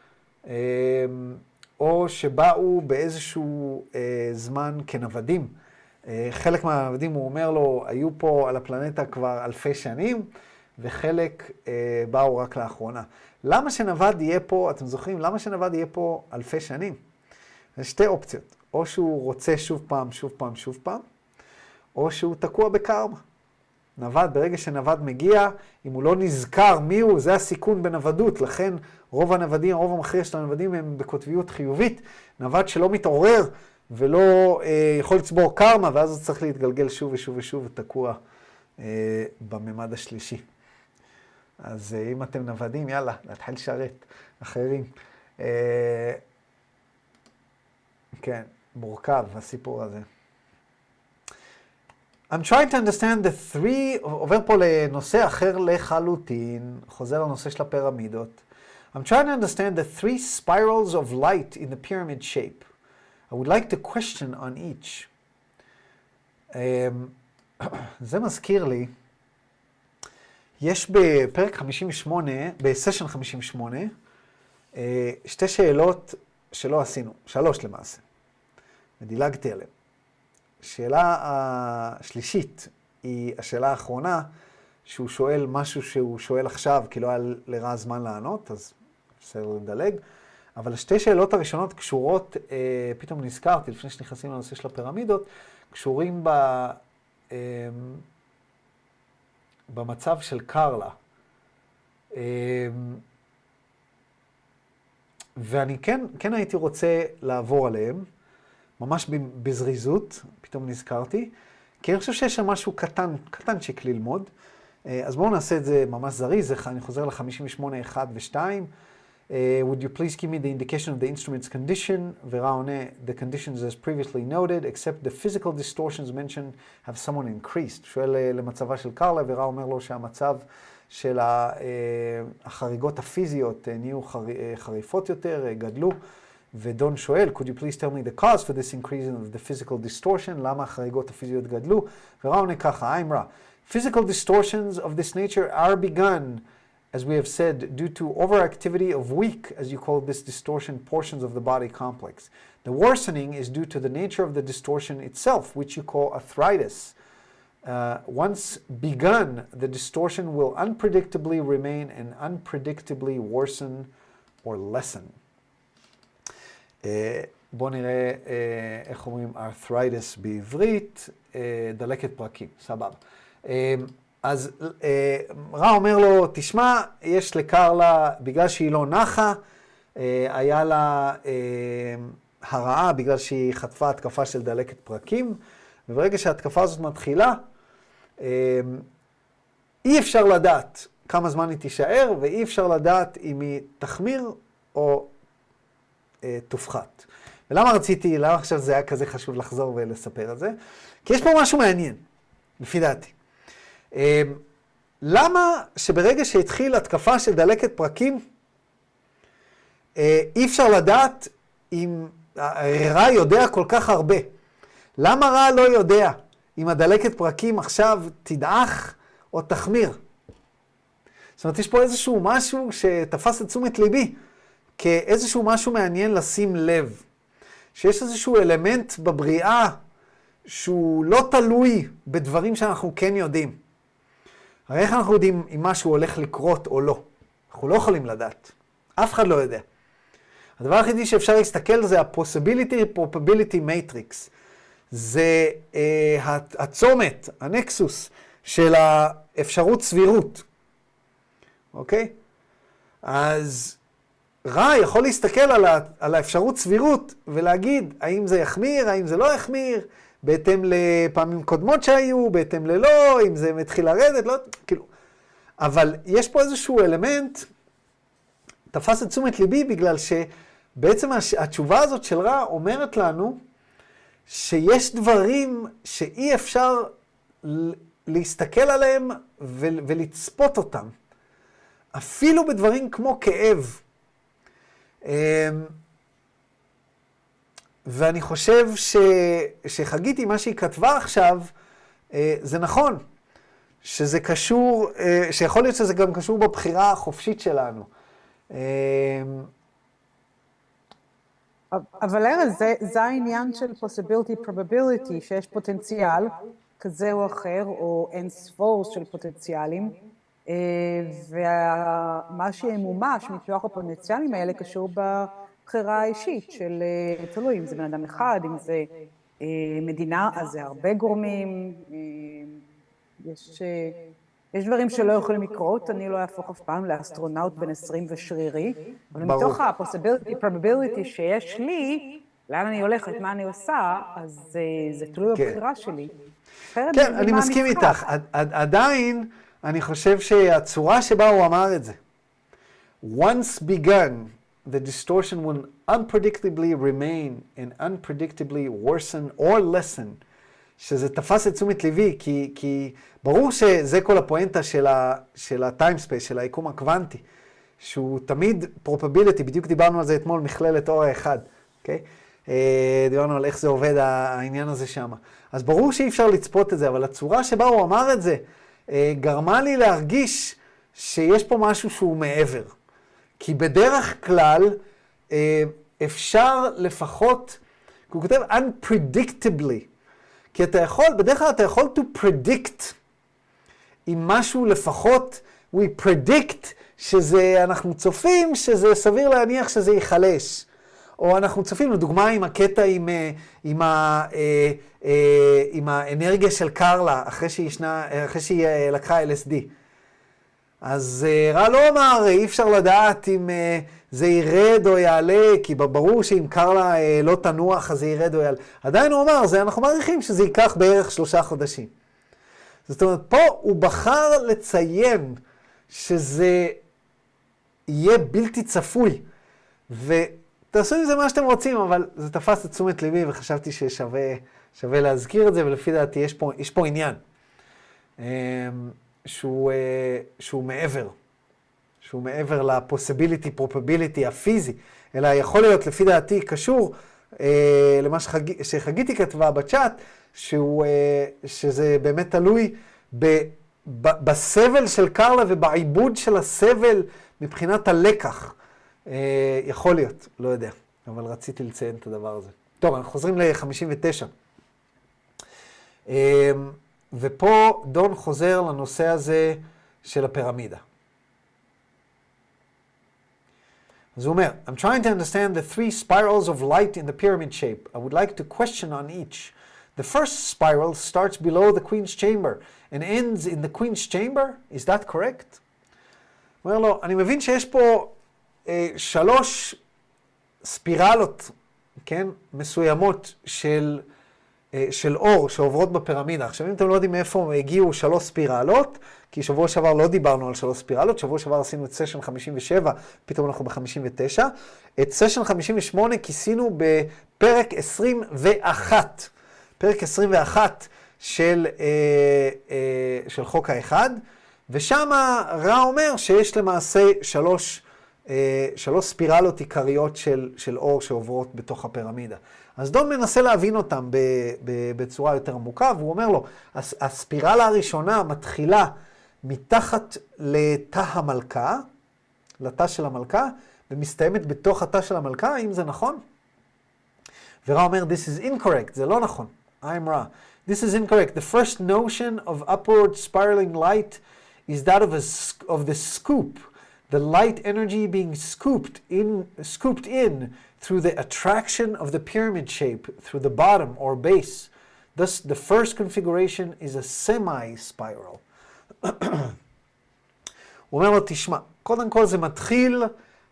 או שבאו באיזשהו זמן כנוודים. חלק מהנוודים, הוא אומר לו, היו פה על הפלנטה כבר אלפי שנים, וחלק באו רק לאחרונה. למה שנווד יהיה פה, אתם זוכרים, למה שנווד יהיה פה אלפי שנים? יש שתי אופציות, או שהוא רוצה שוב פעם, שוב פעם, שוב פעם, או שהוא תקוע בקרמה. נווד, ברגע שנווד מגיע, אם הוא לא נזכר מי הוא, זה הסיכון בנוודות. לכן רוב הנוודים, הרוב המכריע של הנוודים הם בקוטביות חיובית. נווד שלא מתעורר ולא אה, יכול לצבור קרמה, ואז הוא צריך להתגלגל שוב ושוב ושוב ותקוע אה, בממד השלישי. אז אה, אם אתם נוודים, יאללה, להתחיל לשרת אחרים. אה, כן, מורכב הסיפור הזה. I'm trying to understand the three, עובר פה לנושא אחר לחלוטין, חוזר לנושא של הפירמידות. I'm trying to understand the three spirals of light in the pyramid shape. I would like to question on each. Um, זה מזכיר לי, יש בפרק 58, בסשן 58, שתי שאלות שלא עשינו, שלוש למעשה, ודילגתי עליהן. השאלה השלישית היא השאלה האחרונה, שהוא שואל משהו שהוא שואל עכשיו, כי לא היה לרע זמן לענות, אז בסדר לדלג. אבל השתי שאלות הראשונות קשורות, אה, פתאום נזכרתי, לפני שנכנסים לנושא של הפירמידות, קשורים ב, אה, במצב של קרלה. אה, ואני כן, כן הייתי רוצה לעבור עליהם. ממש בזריזות, פתאום נזכרתי, כי אני חושב שיש שם משהו קטן, קטנצ'יק ללמוד. אז בואו נעשה את זה ממש זריז, אני חוזר ל-58, 1 ו-2. Uh, would you please give me the indication of the instrument's condition? ורע עונה, the conditions as previously noted, except the physical distortions mentioned have someone increased. שואל uh, למצבה של קרלה, ורע אומר לו שהמצב של uh, החריגות הפיזיות uh, נהיו חר, uh, חריפות יותר, uh, גדלו. ודון שואל, could you please tell me the cause for this increase of the physical distortion? למה החריגות הפיזיות גדלו? ורע עונה ככה, I'm רע. Physical distortions of this nature are begun as we have said, due to overactivity of weak, as you call this distortion, portions of the body complex. The worsening is due to the nature of the distortion itself, which you call arthritis. Uh, once begun, the distortion will unpredictably remain and unpredictably worsen or lessen. Uh, בואו נראה uh, איך אומרים arthritis בעברית, uh, דלקת פרקים, סבבה. אז אה, רע אומר לו, תשמע, יש לקרלה, בגלל שהיא לא נחה, אה, היה לה אה, הרעה בגלל שהיא חטפה התקפה של דלקת פרקים, וברגע שההתקפה הזאת מתחילה, אה, אי אפשר לדעת כמה זמן היא תישאר, ואי אפשר לדעת אם היא תחמיר או אה, תופחת. ולמה רציתי, למה עכשיו זה היה כזה חשוב לחזור ולספר את זה? כי יש פה משהו מעניין, לפי דעתי. אמ, למה שברגע שהתחיל התקפה של דלקת פרקים, אה, אי אפשר לדעת אם רע יודע כל כך הרבה? למה רע לא יודע אם הדלקת פרקים עכשיו תדעך או תחמיר? זאת אומרת, יש פה איזשהו משהו שתפס את תשומת ליבי, כאיזשהו משהו מעניין לשים לב. שיש איזשהו אלמנט בבריאה שהוא לא תלוי בדברים שאנחנו כן יודעים. הרי איך אנחנו יודעים אם משהו הולך לקרות או לא? אנחנו לא יכולים לדעת. אף אחד לא יודע. הדבר היחידי שאפשר להסתכל זה ה-possibility probability matrix. זה אה, הצומת, הנקסוס של האפשרות סבירות. אוקיי? אז רע יכול להסתכל על, ה, על האפשרות סבירות ולהגיד האם זה יחמיר, האם זה לא יחמיר, בהתאם לפעמים קודמות שהיו, בהתאם ללא, אם זה מתחיל לרדת, לא, כאילו. אבל יש פה איזשהו אלמנט, תפס את תשומת ליבי בגלל שבעצם התשובה הזאת של רע אומרת לנו שיש דברים שאי אפשר להסתכל עליהם ולצפות אותם. אפילו בדברים כמו כאב. אמ, ואני חושב ש... שחגיתי, מה שהיא כתבה עכשיו, אה, זה נכון. שזה קשור, אה, שיכול להיות שזה גם קשור בבחירה החופשית שלנו. אה, אבל ארז, זה, זה העניין של possibility probability, שיש פוטנציאל כזה או אחר, או אין ספור של פוטנציאלים, ומה שימומש מכוח הפוטנציאלים האלה קשור ב... בחירה האישית של, אה, תלוי אם זה בן אדם אחד, אם זה אה, מדינה, אז זה הרבה גורמים. אה, יש, יש דברים שלא יכולים לקרות, אני לא אהפוך אף פעם לאסטרונאוט בן 20 ושרירי, אבל מתוך ה-possibility, probability שיש לי, לאן אני הולכת, מה אני עושה, אז זה, תלוי כן. בבחירה שלי. כן, אני מסכים איתך. עדיין, אני חושב שהצורה שבה הוא אמר את זה, once begun, the distortion will unpredictably remain and unpredictably worsen or lessen, שזה תפס את תשומת ליבי, כי, כי ברור שזה כל הפואנטה של, ה, של ה-time space, של היקום הקוונטי, שהוא תמיד probability, בדיוק דיברנו על זה אתמול, מכללת אור האחד, אוקיי? Okay? אה, דיברנו על איך זה עובד העניין הזה שם. אז ברור שאי אפשר לצפות את זה, אבל הצורה שבה הוא אמר את זה, גרמה לי להרגיש שיש פה משהו שהוא מעבר. כי בדרך כלל אה, אפשר לפחות, הוא כותב unpredictably, כי אתה יכול, בדרך כלל אתה יכול to predict אם משהו לפחות, we predict שזה, אנחנו צופים שזה סביר להניח שזה ייחלש. או אנחנו צופים, לדוגמה, עם הקטע עם, אה, עם, ה, אה, עם האנרגיה של קרלה, אחרי שהיא, שנה, אחרי שהיא לקחה LSD. אז רע לא אמר, אי אפשר לדעת אם זה ירד או יעלה, כי ברור שאם קרלה לא תנוח אז זה ירד או יעלה. עדיין הוא אמר, זה, אנחנו מעריכים שזה ייקח בערך שלושה חודשים. זאת אומרת, פה הוא בחר לציין שזה יהיה בלתי צפוי. ותעשו עם זה מה שאתם רוצים, אבל זה תפס את תשומת ליבי וחשבתי ששווה להזכיר את זה, ולפי דעתי יש פה, יש פה עניין אמ, שהוא, אה, שהוא מעבר, שהוא מעבר לפוסיביליטי, פרופביליטי הפיזי, אלא יכול להיות, לפי דעתי, קשור אה, למה שחג, שחגיתי כתבה בצ'אט, שהוא, אה, שזה באמת תלוי ב, בסבל של קרלה ובעיבוד של הסבל מבחינת הלקח. אה, יכול להיות, לא יודע, אבל רציתי לציין את הדבר הזה. טוב, אנחנו חוזרים ל-59. אה, ופה דון חוזר לנושא הזה של הפירמידה. אז הוא אומר, I'm trying to understand the three spirals of light in the pyramid shape. I would like to question on each. The first spiral starts below the queen's chamber and ends in the queen's chamber. Is that correct? אומר לו, אני מבין שיש פה אה, שלוש ספירלות, כן, מסוימות של, אה, של אור שעוברות בפירמידה. עכשיו, אם אתם לא יודעים מאיפה הגיעו שלוש ספירלות, כי שבוע שעבר לא דיברנו על שלוש ספירלות, שבוע שעבר עשינו את סשן 57, פתאום אנחנו ב-59. את סשן 58 כיסינו בפרק 21, פרק 21 של, אה, אה, של חוק האחד, ושם רע אומר שיש למעשה שלוש, אה, שלוש ספירלות עיקריות של, של אור שעוברות בתוך הפירמידה. אז דון מנסה להבין אותם ב, ב, בצורה יותר עמוקה, והוא אומר לו, הספירלה הראשונה מתחילה מתחת לתא המלכה, לתא של המלכה, ומסתיימת בתוך התא של המלכה, האם זה נכון? ורע אומר, this is incorrect, זה לא נכון, I'm רע. This is incorrect. The first notion of upward spiraling light is that of, a, of the scoop, the light energy being scooped in, scooped in through the attraction of the pyramid shape through the bottom or base. Thus, the first configuration is a semi-spiral. הוא אומר לו, תשמע, קודם כל זה מתחיל,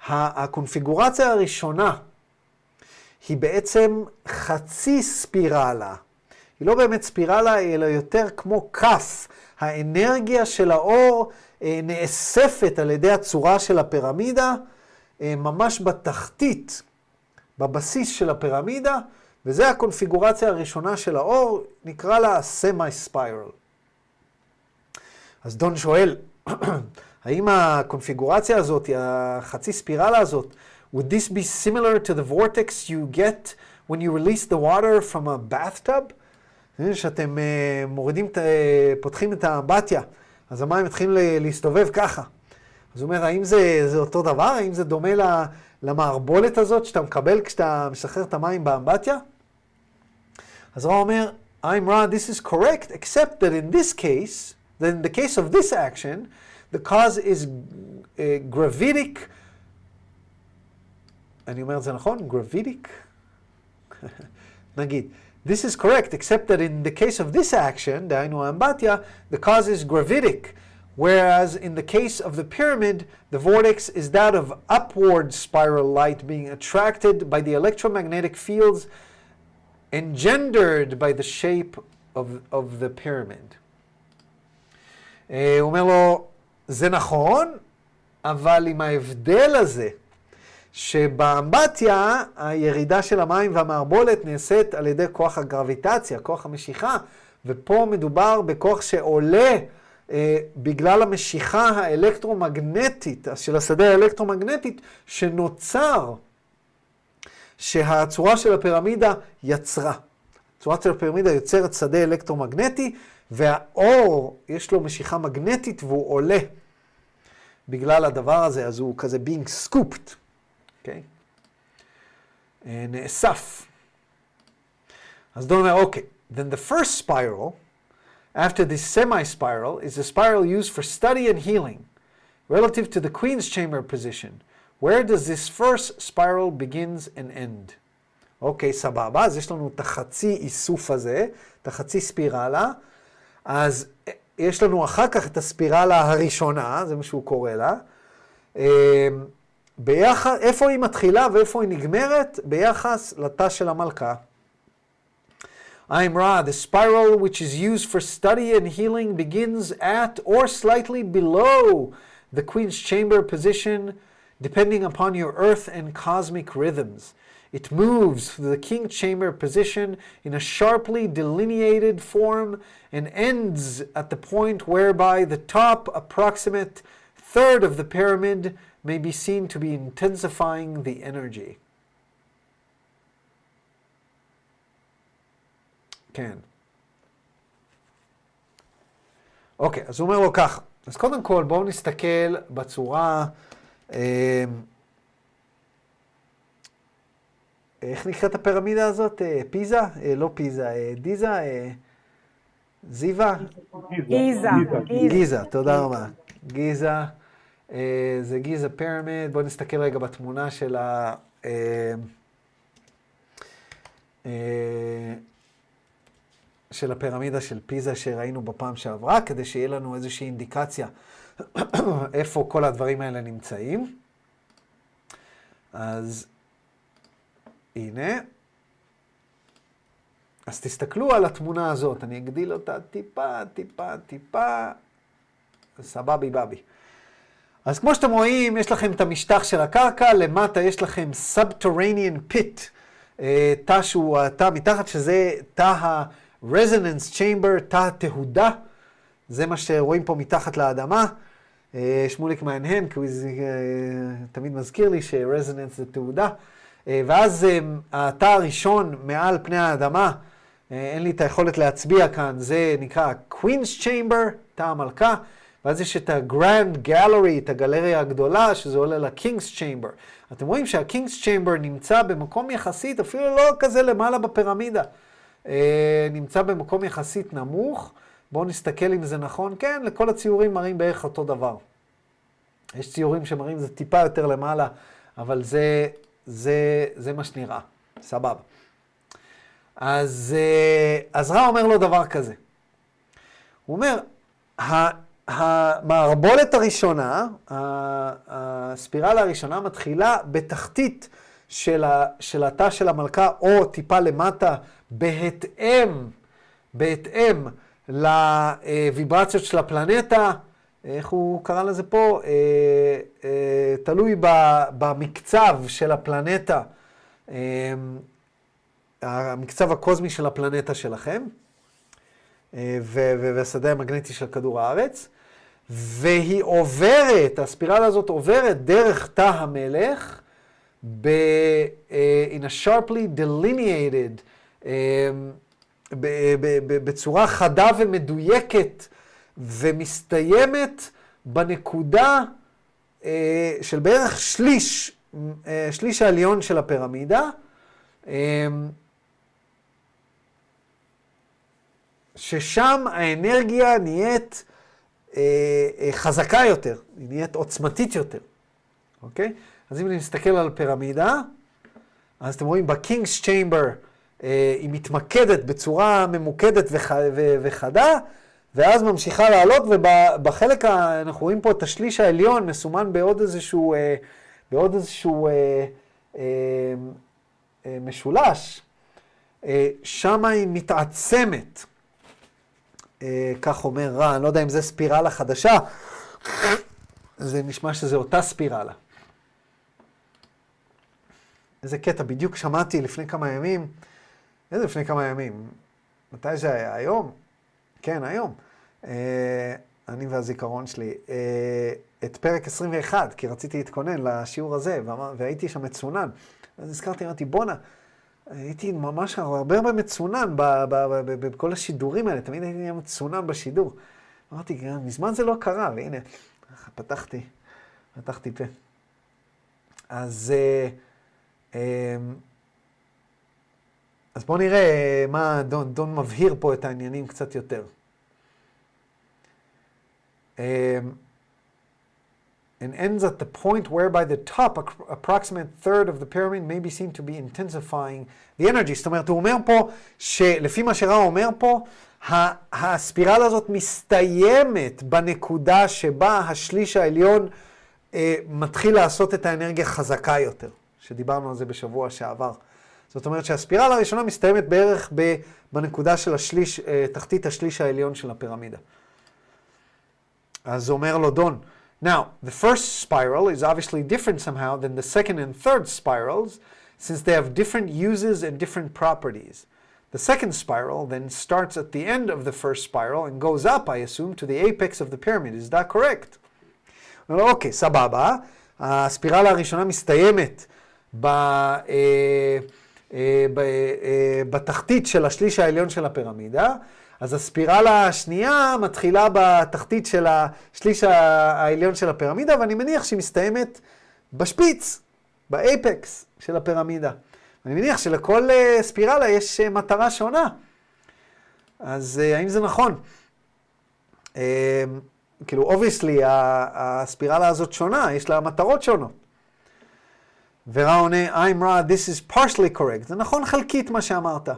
הקונפיגורציה הראשונה היא בעצם חצי ספירלה. היא לא באמת ספירלה, אלא יותר כמו כף. האנרגיה של האור אה, נאספת על ידי הצורה של הפירמידה, אה, ממש בתחתית, בבסיס של הפירמידה, וזה הקונפיגורציה הראשונה של האור, נקרא לה semi-spiral. אז דון שואל, האם הקונפיגורציה הזאת, החצי ספירלה הזאת, would this be similar to the vortex you get when you release the water from a bathtub? שאתם uh, מורידים, פותחים את האמבטיה, אז המים מתחילים להסתובב ככה. אז הוא אומר, האם זה, זה אותו דבר? האם זה דומה למערבולת הזאת שאתה מקבל כשאתה משחרר את המים באמבטיה? אז רע אומר, I'm wrong, this is correct, except that in this case, then in the case of this action, the cause is uh, gravitic, אני אומר את זה נכון? gravitic? נגיד, this is correct, except that in the case of this action, דהיינו האמבטיה, the cause is gravitic, whereas in the case of the pyramid, the vortex is that of upward spiral light being attracted by the electromagnetic fields engendered by the shape of, of the pyramid. הוא אומר לו, זה נכון, אבל עם ההבדל הזה, שבאמבטיה הירידה של המים והמערבולת נעשית על ידי כוח הגרביטציה, כוח המשיכה, ופה מדובר בכוח שעולה אה, בגלל המשיכה האלקטרומגנטית, של השדה האלקטרומגנטית, שנוצר, שהצורה של הפירמידה יצרה. הצורה של הפירמידה יוצרת שדה אלקטרומגנטי, והאור, יש לו משיכה מגנטית והוא עולה בגלל הדבר הזה, אז הוא כזה being scooped, אוקיי? Okay? נאסף. אז דון אומר, אוקיי, then the first spiral, after this semi-spiral, is a spiral used for study and healing, relative to the queen's chamber position. Where does this first spiral begins and end? אוקיי, סבבה, אז יש לנו את החצי איסוף הזה, את החצי ספירלה. אז יש לנו אחר כך את הספירלה הראשונה, זה מה שהוא קורא לה. אמ, ביחד, איפה היא מתחילה ואיפה היא נגמרת? ביחס לתא של המלכה. I'm Ra, the spiral which is used for study and healing begins at or slightly below the queen's chamber position depending upon your earth and cosmic rhythms. It moves through the king chamber position in a sharply delineated form and ends at the point whereby the top approximate third of the pyramid may be seen to be intensifying the energy. כן. אוקיי, אז הוא אומר לו ככה. אז קודם כל, בואו נסתכל בצורה... אה, איך נקראת הפירמידה הזאת? אה, פיזה? אה, לא פיזה, אה, דיזה? אה, זיווה? גיזה. גיזה, תודה רבה. גיזה, זה גיזה פירמיד. בואו נסתכל רגע בתמונה של ה... אה, אה, של הפירמידה של פיזה שראינו בפעם שעברה, כדי שיהיה לנו איזושהי אינדיקציה איפה כל הדברים האלה נמצאים. אז הנה. אז תסתכלו על התמונה הזאת, אני אגדיל אותה טיפה, טיפה, טיפה, סבבי בבי. אז כמו שאתם רואים, יש לכם את המשטח של הקרקע, למטה יש לכם Subterranean Pit, אה, תא שהוא התא מתחת, שזה תא ה-Resonance Chamber, תא התהודה, זה מה שרואים פה מתחת לאדמה. אה, שמוליק מהנהן, כי הוא אה, תמיד מזכיר לי ש-Resonance זה תהודה. ואז התא הראשון מעל פני האדמה, אין לי את היכולת להצביע כאן, זה נקרא Queen's Chamber, תא המלכה. ואז יש את ה-Grand Gallery, את הגלריה הגדולה, שזה עולה ל-King's Chamber. אתם רואים שה-King's Chamber נמצא במקום יחסית, אפילו לא כזה למעלה בפירמידה. אה, נמצא במקום יחסית נמוך. בואו נסתכל אם זה נכון. כן, לכל הציורים מראים בערך אותו דבר. יש ציורים שמראים זה טיפה יותר למעלה, אבל זה, זה, זה מה שנראה. סבבה. אז, אה, אז רע אומר לו דבר כזה. הוא אומר, המערבולת הראשונה, הספירלה הראשונה מתחילה בתחתית של, ה, של התא של המלכה, או טיפה למטה, בהתאם, בהתאם לוויברציות של הפלנטה, איך הוא קרא לזה פה? אה, אה, תלוי במקצב של הפלנטה, אה, המקצב הקוסמי של הפלנטה שלכם, והשדה המגנטי של כדור הארץ. והיא עוברת, הספירלה הזאת עוברת דרך תא המלך, ב, uh, in a sharply delineated, uh, ב, ב, ב, בצורה חדה ומדויקת, ומסתיימת בנקודה uh, של בערך שליש, uh, שליש העליון של הפירמידה. Uh, ששם האנרגיה נהיית חזקה יותר, היא נהיית עוצמתית יותר, אוקיי? אז אם אני מסתכל על פירמידה, אז אתם רואים בקינגס צ'יימבר אה, היא מתמקדת בצורה ממוקדת וח, ו, וחדה, ואז ממשיכה לעלות, ובחלק, ה, אנחנו רואים פה את השליש העליון מסומן בעוד איזשהו, אה, בעוד איזשהו אה, אה, אה, משולש, אה, שם היא מתעצמת. אה, כך אומר רע, אני לא יודע אם זה ספירלה חדשה, זה נשמע שזה אותה ספירלה. איזה קטע, בדיוק שמעתי לפני כמה ימים, איזה לפני כמה ימים? מתי זה היה? היום? כן, היום. אה, אני והזיכרון שלי. אה, את פרק 21, כי רציתי להתכונן לשיעור הזה, והייתי שם מצונן. אז הזכרתי, אמרתי, בואנה, הייתי ממש הרבה הרבה מצונן בכל השידורים האלה, תמיד הייתי נהיה מצונן בשידור. אמרתי, מזמן זה לא קרה, והנה, פתחתי, פתחתי פה. אז, אה, אה, אז בואו נראה מה דון, דון מבהיר פה את העניינים קצת יותר. And ends at the point whereby the top approximate third of the pyramid may be seen to be intensifying the energy. זאת אומרת, הוא אומר פה, שלפי מה שראה אומר פה, הספירלה הזאת מסתיימת בנקודה שבה השליש העליון אה, מתחיל לעשות את האנרגיה חזקה יותר, שדיברנו על זה בשבוע שעבר. זאת אומרת שהספירלה הראשונה מסתיימת בערך בנקודה של השליש, אה, תחתית השליש העליון של הפירמידה. אז אומר לו דון, Now, the first spiral is obviously different somehow than the second and third spirals, since they have different uses and different properties. The second spiral then starts at the end of the first spiral and goes up, I assume, to the apex of the pyramid. Is that correct? אוקיי, סבבה. הספירלה הראשונה מסתיימת ב, אה, אה, ב, אה, בתחתית של השליש העליון של הפירמידה, אז הספירלה השנייה מתחילה בתחתית של השליש העליון של הפירמידה, ואני מניח שהיא מסתיימת בשפיץ, ב apex של הפירמידה. אני מניח שלכל ספירלה יש מטרה שונה. אז האם זה נכון? כאילו, obviously, הספירלה הזאת שונה, יש לה מטרות שונות. ורא עונה, I'm Ra, this is partially correct. זה נכון חלקית מה שאמרת.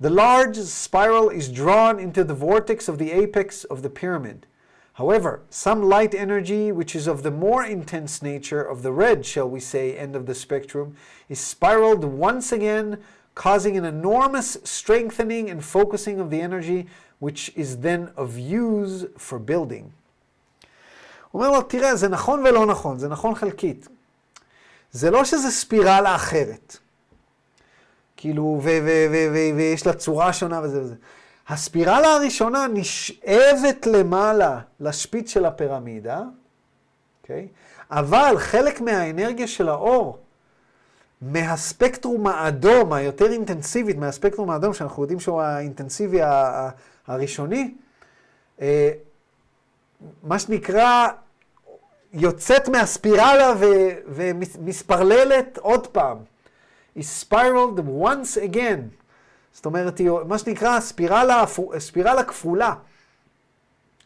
The large spiral is drawn into the vortex of the apex of the pyramid. However, some light energy, which is of the more intense nature of the red, shall we say, end of the spectrum, is spiraled once again, causing an enormous strengthening and focusing of the energy, which is then of use for building. הוא אומר לו, תראה, זה נכון ולא נכון, זה נכון חלקית. זה לא שזה ספירלה אחרת. כאילו, ויש לה צורה שונה וזה וזה. הספירלה הראשונה נשאבת למעלה לשפיץ של הפירמידה, אוקיי? Okay? אבל חלק מהאנרגיה של האור, מהספקטרום האדום, היותר אינטנסיבית, מהספקטרום האדום, שאנחנו יודעים שהוא האינטנסיבי הראשוני, אה, מה שנקרא, יוצאת מהספירלה ומספרללת עוד פעם. היא spiraled once again. זאת אומרת, היא מה שנקרא ספירלה, ספירלה כפולה,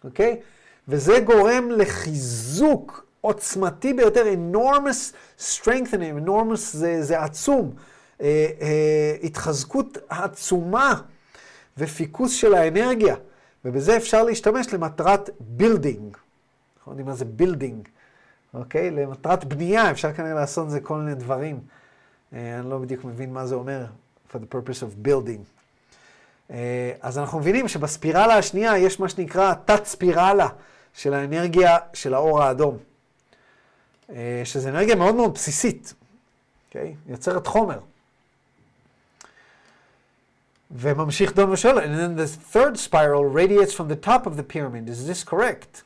אוקיי? וזה גורם לחיזוק עוצמתי ביותר, enormous strengthening, enormous זה, זה עצום, אה, אה, התחזקות עצומה ופיקוס של האנרגיה. ובזה אפשר להשתמש למטרת building. אנחנו יודעים מה זה building, אוקיי? למטרת בנייה, אפשר כנראה לעשות זה כל מיני דברים. אה, אני לא בדיוק מבין מה זה אומר, for the purpose of building. אה, אז אנחנו מבינים שבספירלה השנייה יש מה שנקרא תת ספירלה של האנרגיה של האור האדום. אה, שזו אנרגיה מאוד מאוד בסיסית, אוקיי? יוצרת חומר. וממשיך דון ושואל, and then the third spiral radiates from the top of the pyramid, is this correct?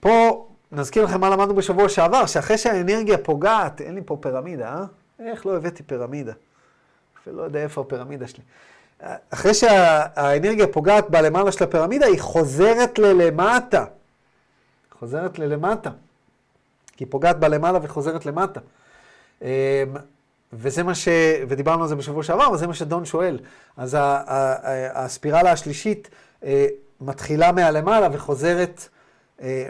פה נזכיר לכם מה למדנו בשבוע שעבר, שאחרי שהאנרגיה פוגעת, אין לי פה פירמידה, אה? איך לא הבאתי פירמידה? אפילו לא יודע איפה הפירמידה שלי. אחרי שהאנרגיה פוגעת בלמעלה של הפירמידה, היא חוזרת ללמטה. חוזרת ללמטה. כי היא פוגעת בלמעלה וחוזרת למטה. אמ, וזה מה ש... ודיברנו על זה בשבוע שעבר, וזה מה שדון שואל. אז הספירלה השלישית אה, מתחילה מהלמעלה וחוזרת,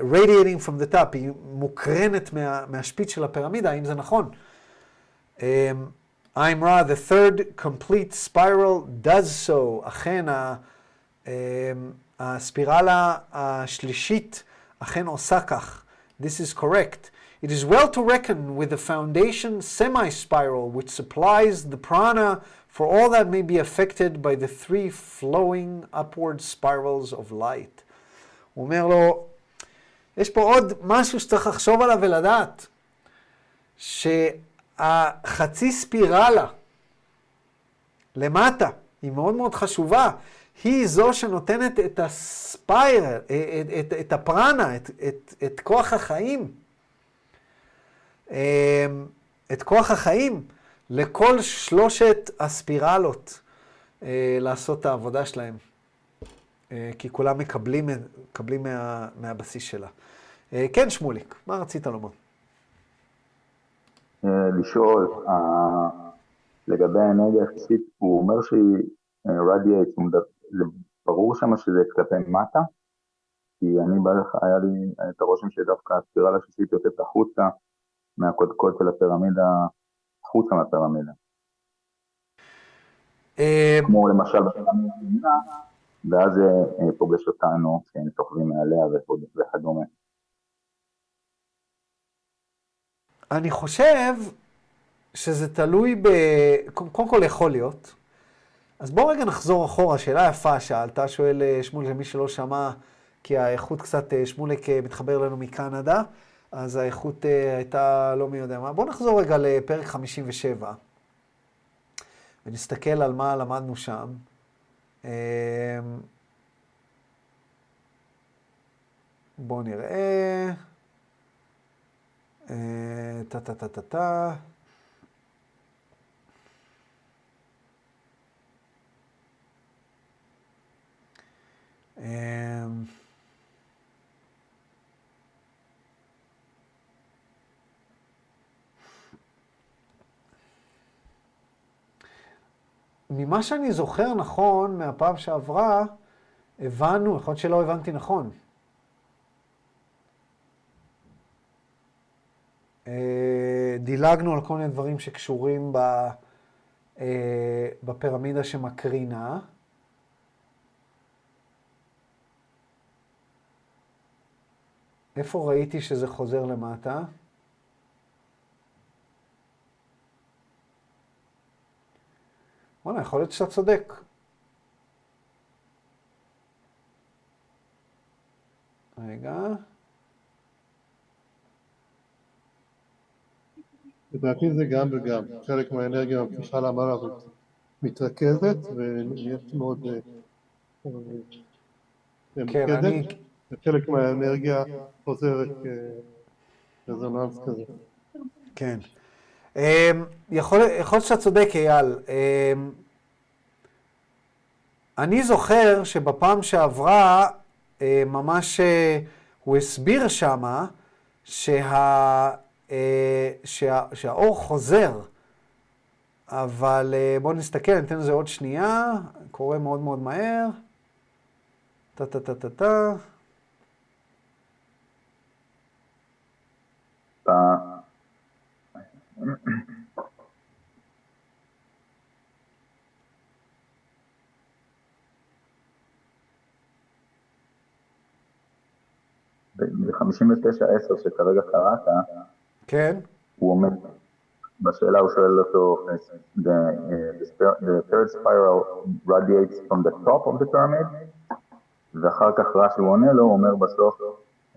radiating from the top, היא מוקרנת מה, מהשפיץ של הפירמידה, האם זה נכון? Um, I'm raw, the third complete spiral does so. אכן, ה, um, הספירלה השלישית אכן עושה כך. This is correct. It is well to reckon with the foundation semi-spiral, which supplies the prana for all that may be affected by the three flowing upward spirals of light. הוא אומר לו, יש פה עוד משהו שצריך לחשוב עליו ולדעת, שהחצי ספירלה למטה היא מאוד מאוד חשובה. היא זו שנותנת את הספייר, את, את, את הפרנה, את, את, את כוח החיים. אמ, את כוח החיים לכל שלושת הספירלות אה, לעשות את העבודה שלהם. אה, כי כולם מקבלים, מקבלים מה, מהבסיס שלה. אה, כן, שמוליק, מה רצית לומר? לשאול, לגבי האנרגיה היחסית, הוא אומר שהיא רדיאט, זה ברור שם שזה כלפי מטה? כי אני בא לך, היה לי את הרושם שדווקא הספירלה השישית יוצאת החוצה מהקודקוד של הפירמידה חוצה מהפירמידה. אה, כמו למשל בפירמידה ואז אה, פוגש אותנו כשהם סוחבים מעליה וכדומה. אני חושב שזה תלוי ב... קודם כל יכול להיות. אז בואו רגע נחזור אחורה, שאלה יפה שאלת, שואל אה, שמואל למי שלא שמע כי האיכות קצת, אה, שמוליק אה, מתחבר לנו מקנדה, אז האיכות הייתה לא מי יודע מה. בואו נחזור רגע לפרק 57, ונסתכל על מה למדנו שם. בואו נראה. טה-טה-טה-טה-טה. אמ, ממה שאני זוכר נכון מהפעם שעברה, הבנו, יכול להיות שלא הבנתי נכון. דילגנו על כל מיני דברים שקשורים אה, בפירמידה שמקרינה. איפה ראיתי שזה חוזר למטה? וואלה, יכול להיות שאתה צודק. רגע. לדעתי זה גם וגם. חלק מהאנרגיה בפגישה למעלה הזאת מתרכזת ונהיית מאוד אה, כן, אני... וחלק מהאנרגיה חוזרת כרזוננס כזה. כן. אמ, יכול להיות שאתה צודק, אייל. אמ, אני זוכר שבפעם שעברה, אה, ממש אה, הוא הסביר שמה שה, אה, שה, שהאור חוזר. אבל בואו נסתכל, ניתן לזה עוד שנייה, קורה מאוד מאוד מהר. טה-טה-טה-טה-טה. ב-59-10 שכרגע קראת, כן. הוא אומר, בשאלה הוא שואל אותו, the, uh, the third spiral radiates from the top of the pyramid, ואחר כך רש"י עונה לו, הוא אומר בסוף,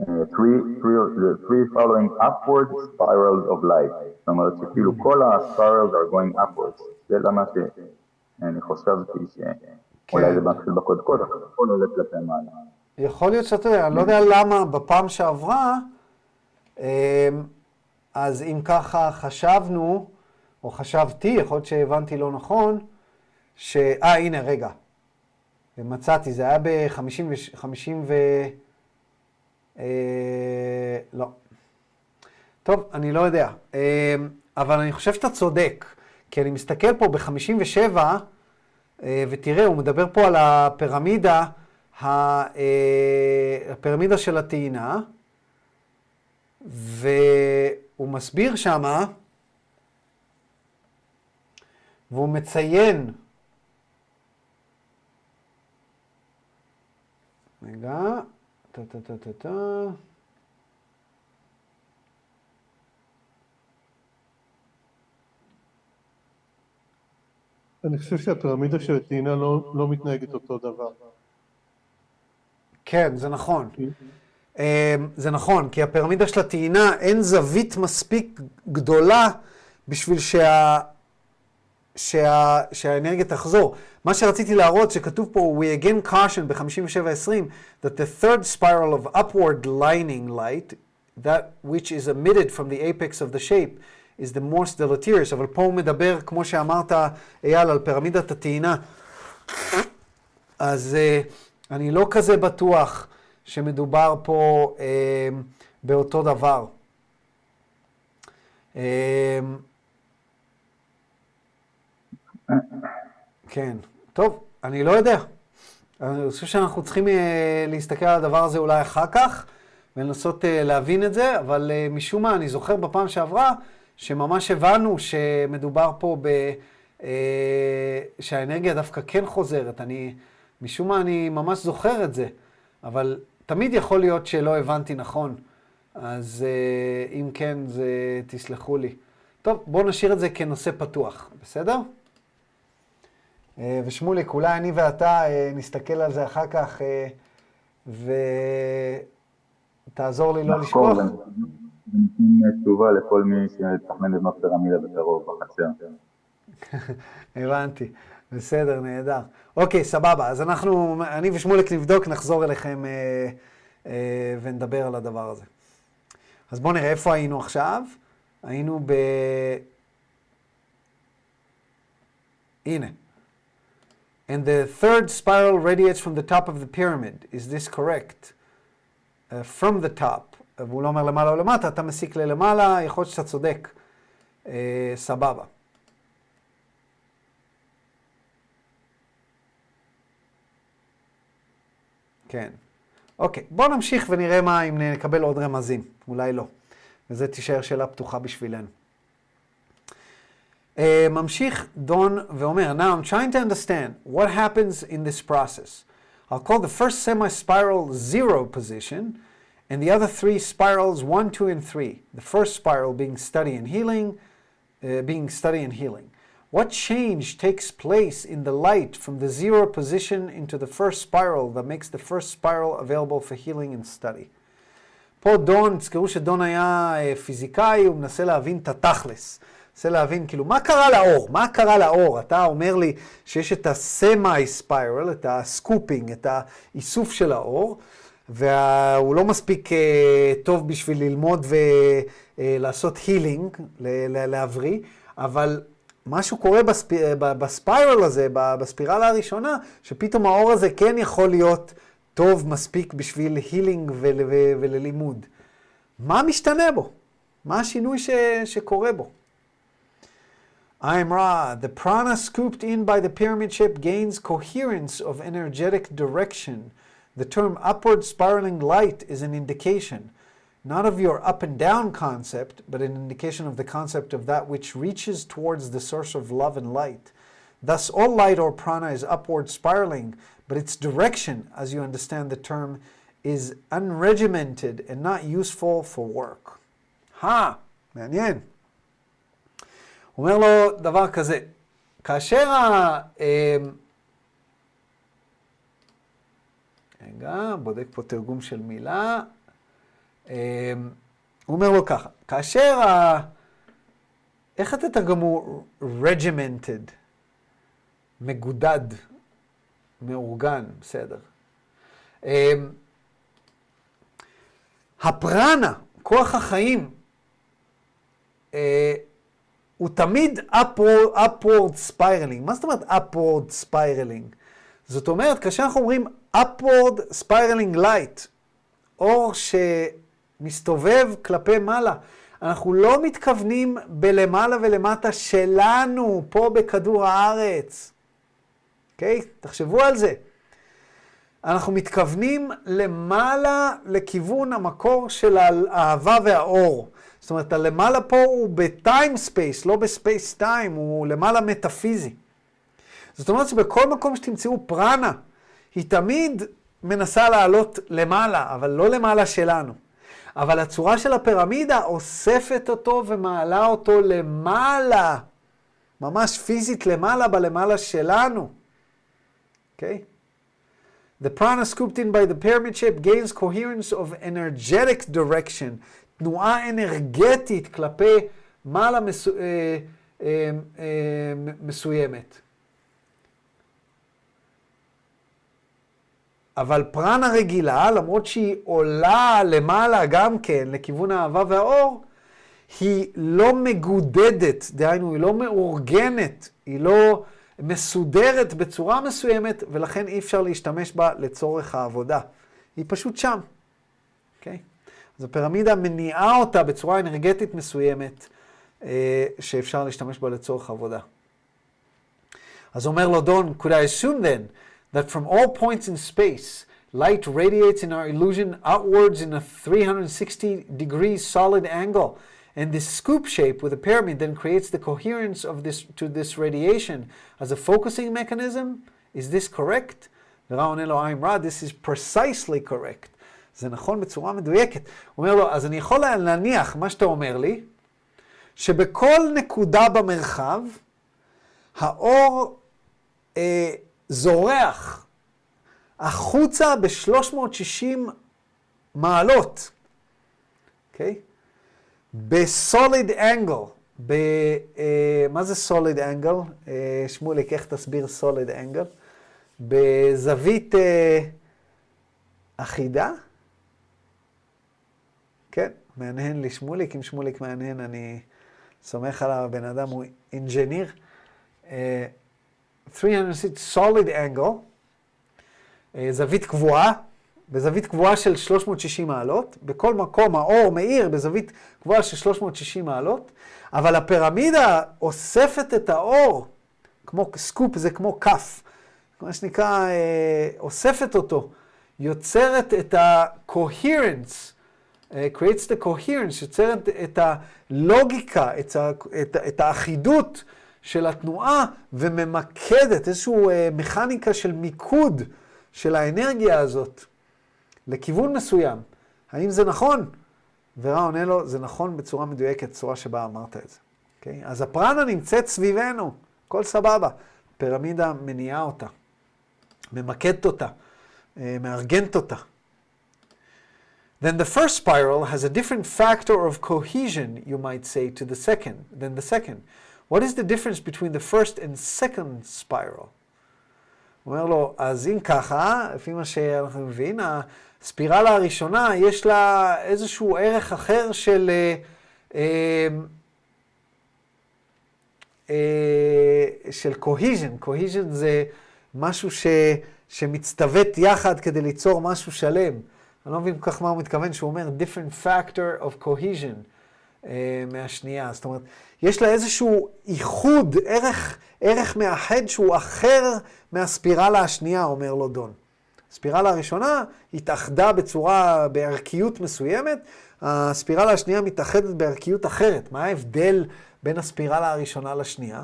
uh, three, three, the three following upward spirals of light. זאת אומרת שכאילו כל ה-spirals are going upwards. זה למה שאני חושבתי שאולי כן. זה מתחיל בקודקוד, אבל הכל עולה כלפי מעלה. יכול להיות שאתה יודע, אני לא יודע למה בפעם שעברה, אמ, אז אם ככה חשבנו, או חשבתי, יכול להיות שהבנתי לא נכון, ש... אה, הנה, רגע. מצאתי, זה היה ב-50 ו... 50 ו... אה, לא. טוב, אני לא יודע. אה, אבל אני חושב שאתה צודק, כי אני מסתכל פה ב-57, אה, ותראה, הוא מדבר פה על הפירמידה, אה, הפירמידה של הטעינה, והוא מסביר שמה, והוא מציין, רגע, טה טה טה טה טה. אני חושב שהפירמידה של הטעינה לא, לא מתנהגת אותו דבר. כן, זה נכון. אמ, זה נכון, כי הפירמידה של הטעינה אין זווית מספיק גדולה בשביל שה... שה... שהאנרגיה תחזור. מה שרציתי להראות, שכתוב פה, we again caution ב-5720, that the third spiral of upward lining light, that which is emitted from the apex of the shape, is the most deleterious, אבל פה הוא מדבר, כמו שאמרת, אייל, על פירמידת הטעינה. אז uh, אני לא כזה בטוח שמדובר פה uh, באותו דבר. Uh, כן, טוב, אני לא יודע. אני חושב שאנחנו צריכים uh, להסתכל על הדבר הזה אולי אחר כך, ולנסות uh, להבין את זה, אבל uh, משום מה, אני זוכר בפעם שעברה, שממש הבנו שמדובר פה ב... אה, שהאנרגיה דווקא כן חוזרת. אני, משום מה אני ממש זוכר את זה, אבל תמיד יכול להיות שלא הבנתי נכון. אז אה, אם כן, זה, תסלחו לי. טוב, בואו נשאיר את זה כנושא פתוח, בסדר? אה, ושמוליק, אולי אני ואתה נסתכל על זה אחר כך ותעזור לי לא לשכוח. ונותנים תשובה לכל מי שיתכנן לבנות פירמידה בקרוב בחצר. הבנתי, בסדר, נהדר. אוקיי, סבבה, אז אנחנו, אני ושמוליק נבדוק, נחזור אליכם אה, אה, ונדבר על הדבר הזה. אז בואו נראה איפה היינו עכשיו. היינו ב... הנה. And the third spiral radiates from the top of the pyramid. Is this correct? Uh, from the top. והוא לא אומר למעלה או למטה, אתה מסיק ללמעלה, יכול להיות שאתה צודק. Uh, סבבה. כן. אוקיי, בואו נמשיך ונראה מה, אם נקבל עוד רמזים. אולי לא. וזו תישאר שאלה פתוחה בשבילנו. Uh, ממשיך דון ואומר, Now I'm trying to understand what happens in this process. I'll call the first semi-spiral zero position, and the other three spirals one, two, and three. The first spiral being study and healing, uh, being study and healing. What change takes place in the light from the zero position into the first spiral that makes the first spiral available for healing and study? פה דון, תזכרו שדון היה פיזיקאי, הוא מנסה להבין את התכלס. מנסה להבין, כאילו, מה קרה לאור? מה קרה לאור? אתה אומר לי שיש את ה semi spiral, את ה scooping, את האיסוף של האור, והוא לא מספיק אה, טוב בשביל ללמוד ולעשות אה, healing, להבריא, אבל משהו קורה בספ... ב spiral הזה, בספירלה הראשונה, שפתאום האור הזה כן יכול להיות טוב מספיק בשביל healing ול... וללימוד. מה משתנה בו? מה השינוי ש... שקורה בו? I am Ra. The prana scooped in by the pyramid shape gains coherence of energetic direction. The term upward spiraling light is an indication, not of your up and down concept, but an indication of the concept of that which reaches towards the source of love and light. Thus, all light or prana is upward spiraling, but its direction, as you understand the term, is unregimented and not useful for work. Ha! מעניין. הוא אומר לו דבר כזה, כאשר ה... רגע, בודק פה תרגום של מילה. הוא אומר לו ככה, כאשר ה... איך אתה תרגמו regimented? מגודד, מאורגן, בסדר. הפרנה, כוח החיים, הוא תמיד upward, spiraling. מה זאת אומרת upward spiraling? זאת אומרת, כאשר אנחנו אומרים upward spiraling light, אור שמסתובב כלפי מעלה, אנחנו לא מתכוונים בלמעלה ולמטה שלנו, פה בכדור הארץ. אוקיי? אוקיי? תחשבו על זה. אנחנו מתכוונים למעלה לכיוון המקור של האהבה והאור. זאת אומרת, הלמעלה פה הוא ב time space, לא ב space time, הוא למעלה מטאפיזי. זאת אומרת שבכל מקום שתמצאו פרנה, היא תמיד מנסה לעלות למעלה, אבל לא למעלה שלנו. אבל הצורה של הפירמידה אוספת אותו ומעלה אותו למעלה, ממש פיזית למעלה, בלמעלה שלנו. אוקיי? Okay? The prana scooped in by the pyramid shape gains coherence of energetic direction. תנועה אנרגטית כלפי מעלה מסו, אה, אה, אה, מסוימת. אבל פרנה רגילה, למרות שהיא עולה למעלה גם כן, לכיוון האהבה והאור, היא לא מגודדת, דהיינו, היא לא מאורגנת, היא לא מסודרת בצורה מסוימת, ולכן אי אפשר להשתמש בה לצורך העבודה. היא פשוט שם, אוקיי? Okay? אז הפירמידה מניעה אותה בצורה אנרגטית מסוימת, אה, שאפשר להשתמש בה לצורך עבודה. אז אומר לו דון, could I assume then that from all points in space, light radiates in our illusion outwards in a 360 degrees solid angle, and this scoop shape with a pyramid then creates the coherence of this to this radiation as a focusing mechanism? Is this correct? ורע עונה לו, I'm right, this is precisely correct. זה נכון בצורה מדויקת. הוא אומר לו, אז אני יכול להניח, מה שאתה אומר לי, שבכל נקודה במרחב, האור אה, זורח החוצה ב-360 מעלות, אוקיי? בסוליד אנגל, ב... אה, מה זה סוליד אנגל? אה, שמוליק, איך תסביר סוליד אנגל? בזווית אה, אחידה? כן, מהנהן לי שמוליק, אם שמוליק מהנהן אני סומך על הבן אדם, הוא אינג'יניר. Uh, 360 solid angle, uh, זווית קבועה, בזווית קבועה של 360 מעלות, בכל מקום האור מאיר בזווית קבועה של 360 מעלות, אבל הפירמידה אוספת את האור, כמו סקופ זה כמו כף, מה שנקרא, אה, אוספת אותו, יוצרת את ה-coherence, אה, creates the coherence, יוצרת את הלוגיקה, את, ה, את, את האחידות של התנועה וממקדת איזושהי אה, מכניקה של מיקוד של האנרגיה הזאת. לכיוון מסוים. האם זה נכון? ורע עונה לו, זה נכון בצורה מדויקת, צורה שבה אמרת את זה. Okay? אוקיי? אז הפרנה נמצאת סביבנו, הכל סבבה. פירמידה מניעה אותה, ממקדת אותה, אה, מארגנת אותה. Then the first spiral has a different factor of cohesion, you might say, to the second, than the second. What is the difference between the first and second spiral? הוא אומר לו, אז אם ככה, לפי מה שאנחנו מבינים, הספירלה הראשונה יש לה איזשהו ערך אחר של... אה, אה, אה, של cohesion. cohesion זה משהו ש, שמצטוות יחד כדי ליצור משהו שלם. אני לא מבין כל כך מה הוא מתכוון, שהוא אומר different factor of cohesion מהשנייה. זאת אומרת, יש לה איזשהו איחוד, ערך, ערך מאחד שהוא אחר מהספירלה השנייה, אומר לו דון. הספירלה הראשונה התאחדה בצורה, בערכיות מסוימת, הספירלה השנייה מתאחדת בערכיות אחרת. מה ההבדל בין הספירלה הראשונה לשנייה?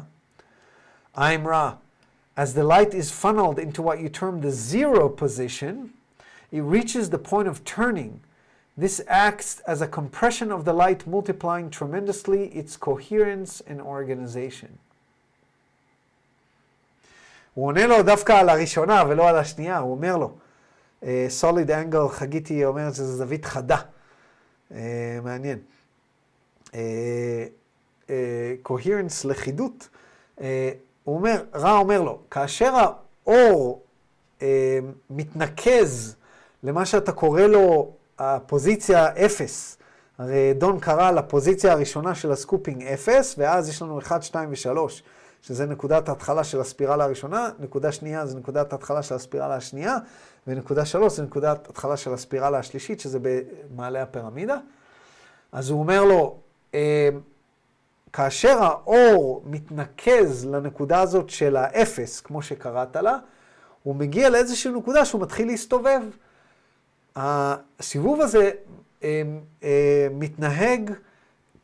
I'm ra. As the light is funneled into what you term the zero position, it reaches the point of turning. This acts as a compression of the light, multiplying tremendously its coherence and organization. הוא עונה לו דווקא על הראשונה ולא על השנייה, הוא אומר לו, סוליד uh, אנגל, חגיתי אומרת שזה זווית חדה. Uh, מעניין. קוהרנס, uh, לכידות. Uh, הוא אומר, רע אומר לו, כאשר האור אה, מתנקז למה שאתה קורא לו הפוזיציה 0, הרי דון קרא לפוזיציה הראשונה של ה scooping 0, ואז יש לנו 1, 2 ו-3. שזה נקודת ההתחלה של הספירלה הראשונה, נקודה שנייה זה נקודת ההתחלה של הספירלה השנייה, ונקודה שלוש זה נקודת התחלה של הספירלה השלישית, שזה במעלה הפירמידה. אז הוא אומר לו, אה, כאשר האור מתנקז לנקודה הזאת של האפס, כמו שקראת לה, הוא מגיע לאיזושהי נקודה שהוא מתחיל להסתובב. הסיבוב הזה אה, אה, מתנהג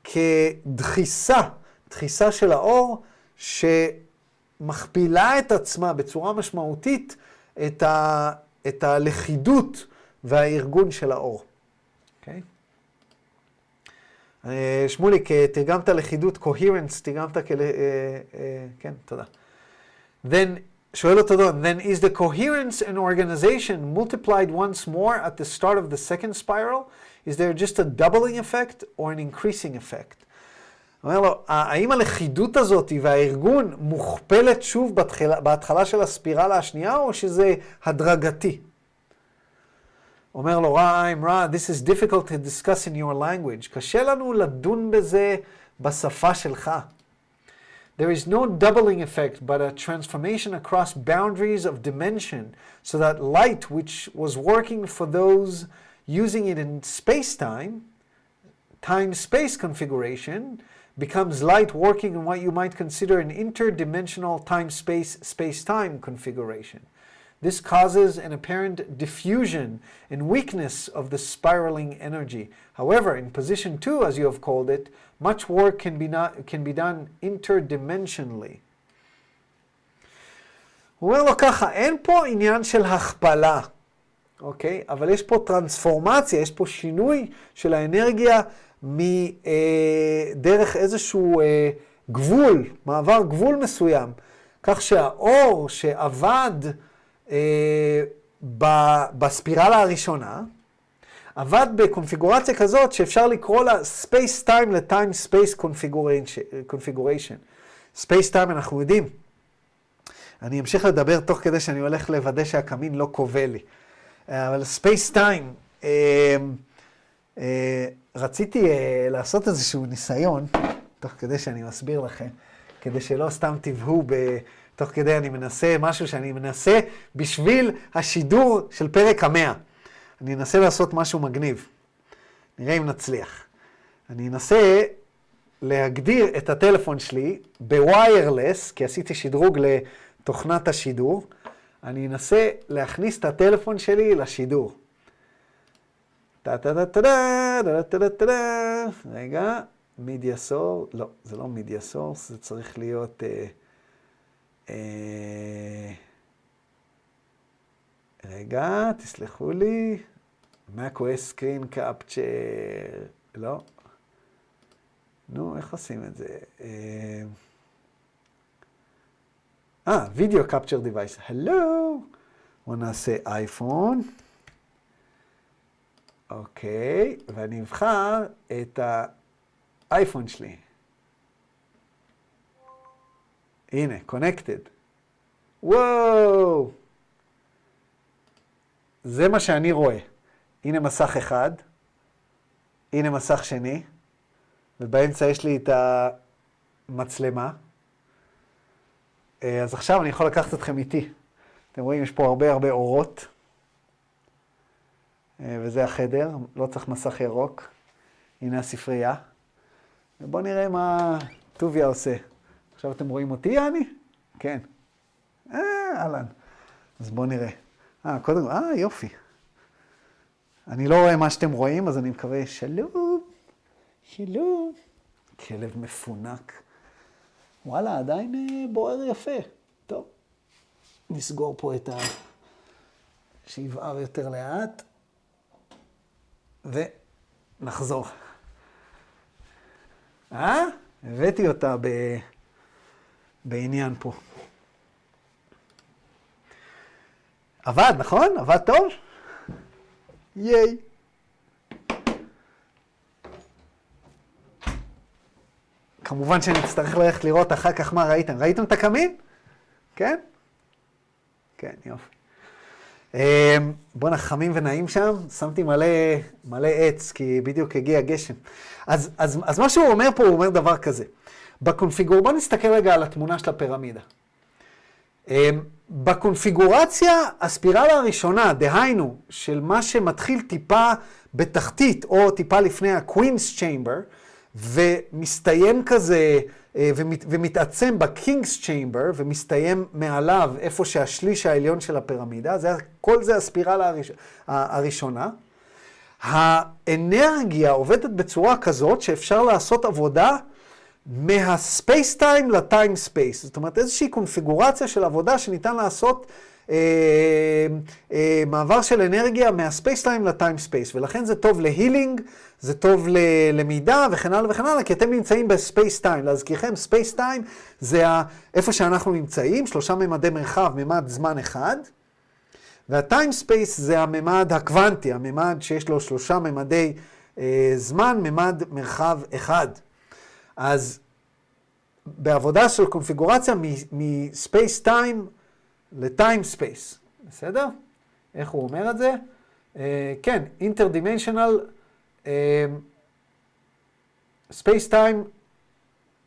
כדחיסה, דחיסה של האור, שמכפילה את עצמה בצורה משמעותית את, ה, את הלכידות והארגון של האור. Okay? אוקיי? אה, שמוליק, אה, תרגמת לכידות, coherence, תרגמת. אה, כן, תודה. Then, שואל אותו דון, then is the coherence and organization multiplied once more at the start of the second spiral? Is there just a doubling effect or an increasing effect? אומר לו, האם הלכידות הזאת והארגון מוכפלת שוב בתחילה, בהתחלה של הספירלה השנייה, או שזה הדרגתי? אומר לו, רעים, רע, this is difficult to discuss in your language. קשה לנו לדון בזה בשפה שלך. There is no doubling effect, but a transformation across boundaries of dimension, so that light, which was working for those using it in space-time, time-space configuration, becomes light working in what you might consider an interdimensional time-space space-time configuration. This causes an apparent diffusion and weakness of the spiraling energy. However, in position 2, as you have called it, much work can be, not, can be done interdimensionally. הוא אומר לו ככה, אין פה עניין של הכפלה, אוקיי? אבל יש פה טרנספורמציה, יש פה שינוי של האנרגיה מדרך איזשהו אה, גבול, מעבר גבול מסוים, כך שהאור שעבד אה, בספירלה הראשונה, עבד בקונפיגורציה כזאת שאפשר לקרוא לה Space Time ל-Time Space Configuration. Space Time אנחנו יודעים. אני אמשיך לדבר תוך כדי שאני הולך לוודא שהקמין לא כובל לי. אבל Space Time, אה, אה, רציתי אה, לעשות איזשהו ניסיון, תוך כדי שאני מסביר לכם, כדי שלא סתם תבהו ב... תוך כדי אני מנסה משהו שאני מנסה בשביל השידור של פרק המאה. אני אנסה לעשות משהו מגניב. נראה אם נצליח. אני אנסה להגדיר את הטלפון שלי בוויירלס, כי עשיתי שדרוג לתוכנת השידור. אני אנסה להכניס את הטלפון שלי לשידור. רגע, media source, לא, זה לא media source, זה צריך להיות... אה, רגע, תסלחו לי. macOS screen capture, לא. נו, איך עושים את זה? אה, video capture device. הלו! בואו נעשה אייפון. אוקיי, ואני אבחר את האייפון שלי. הנה, קונקטד. וואו! זה מה שאני רואה. הנה מסך אחד, הנה מסך שני, ובאמצע יש לי את המצלמה. אה, אז עכשיו אני יכול לקחת אתכם איתי. אתם רואים, יש פה הרבה הרבה אורות, אה, וזה החדר, לא צריך מסך ירוק. הנה הספרייה. ובואו נראה מה טוביה עושה. עכשיו אתם רואים אותי, יעני? כן. אה, אהלן. אז בואו נראה. אה, קודם, אה, יופי. אני לא רואה מה שאתם רואים, אז אני מקווה, שלום, שלום. כלב מפונק. וואלה, עדיין אה, בוער יפה. טוב, נסגור פה את ה... שיבער יותר לאט, ונחזור. אה? הבאתי אותה ב... בעניין פה. עבד, נכון? עבד טוב? ייי. כמובן שנצטרך ללכת לראות אחר כך מה ראיתם. ראיתם את הקמין? כן? כן, יופי. אמ, בואנה, חמים ונעים שם, שמתי מלא, מלא עץ, כי בדיוק הגיע גשם. אז, אז, אז מה שהוא אומר פה, הוא אומר דבר כזה. בקונפיגור, בואו נסתכל רגע על התמונה של הפירמידה. אמ, בקונפיגורציה, הספירלה הראשונה, דהיינו, של מה שמתחיל טיפה בתחתית, או טיפה לפני ה-Queen's Chamber, ומסתיים כזה, אה, ומת, ומתעצם ב-King's Chamber, ומסתיים מעליו, איפה שהשליש העליון של הפירמידה, זה, כל זה הספירלה הראש, הראשונה. האנרגיה עובדת בצורה כזאת שאפשר לעשות עבודה מה space time ל time space. זאת אומרת, איזושהי קונפיגורציה של עבודה שניתן לעשות אה, אה, מעבר של אנרגיה מה space time ל time space. ולכן זה טוב ל healing, זה טוב ללמידה וכן הלאה וכן הלאה, כי אתם נמצאים ב space time. להזכירכם, space time זה איפה שאנחנו נמצאים, שלושה ממדי מרחב, ממד זמן אחד. וה time space זה הממד הקוונטי, הממד שיש לו שלושה ממדי אה, זמן, ממד מרחב אחד. בעבודה של קונפיגורציה מ space time ל time space, בסדר? איך הוא אומר את זה? אה, כן, interdimensional uh, space time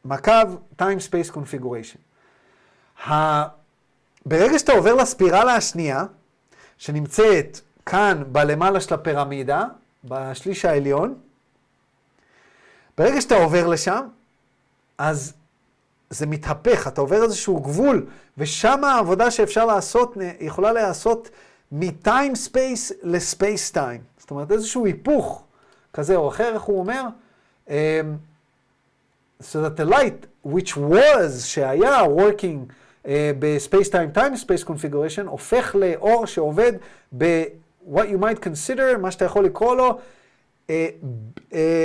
מקו space configuration. ה... ברגע שאתה עובר לספירלה השנייה, שנמצאת כאן בלמעלה של הפירמידה, בשליש העליון, ברגע שאתה עובר לשם, אז זה מתהפך, אתה עובר איזשהו גבול, ושם העבודה שאפשר לעשות, יכולה להיעשות מ time space ל space time. זאת אומרת, איזשהו היפוך כזה או אחר, איך הוא אומר? Um, so that the light, which was, שהיה working uh, ב space time, time space configuration, הופך לאור שעובד ב-what you might consider, מה שאתה יכול לקרוא לו,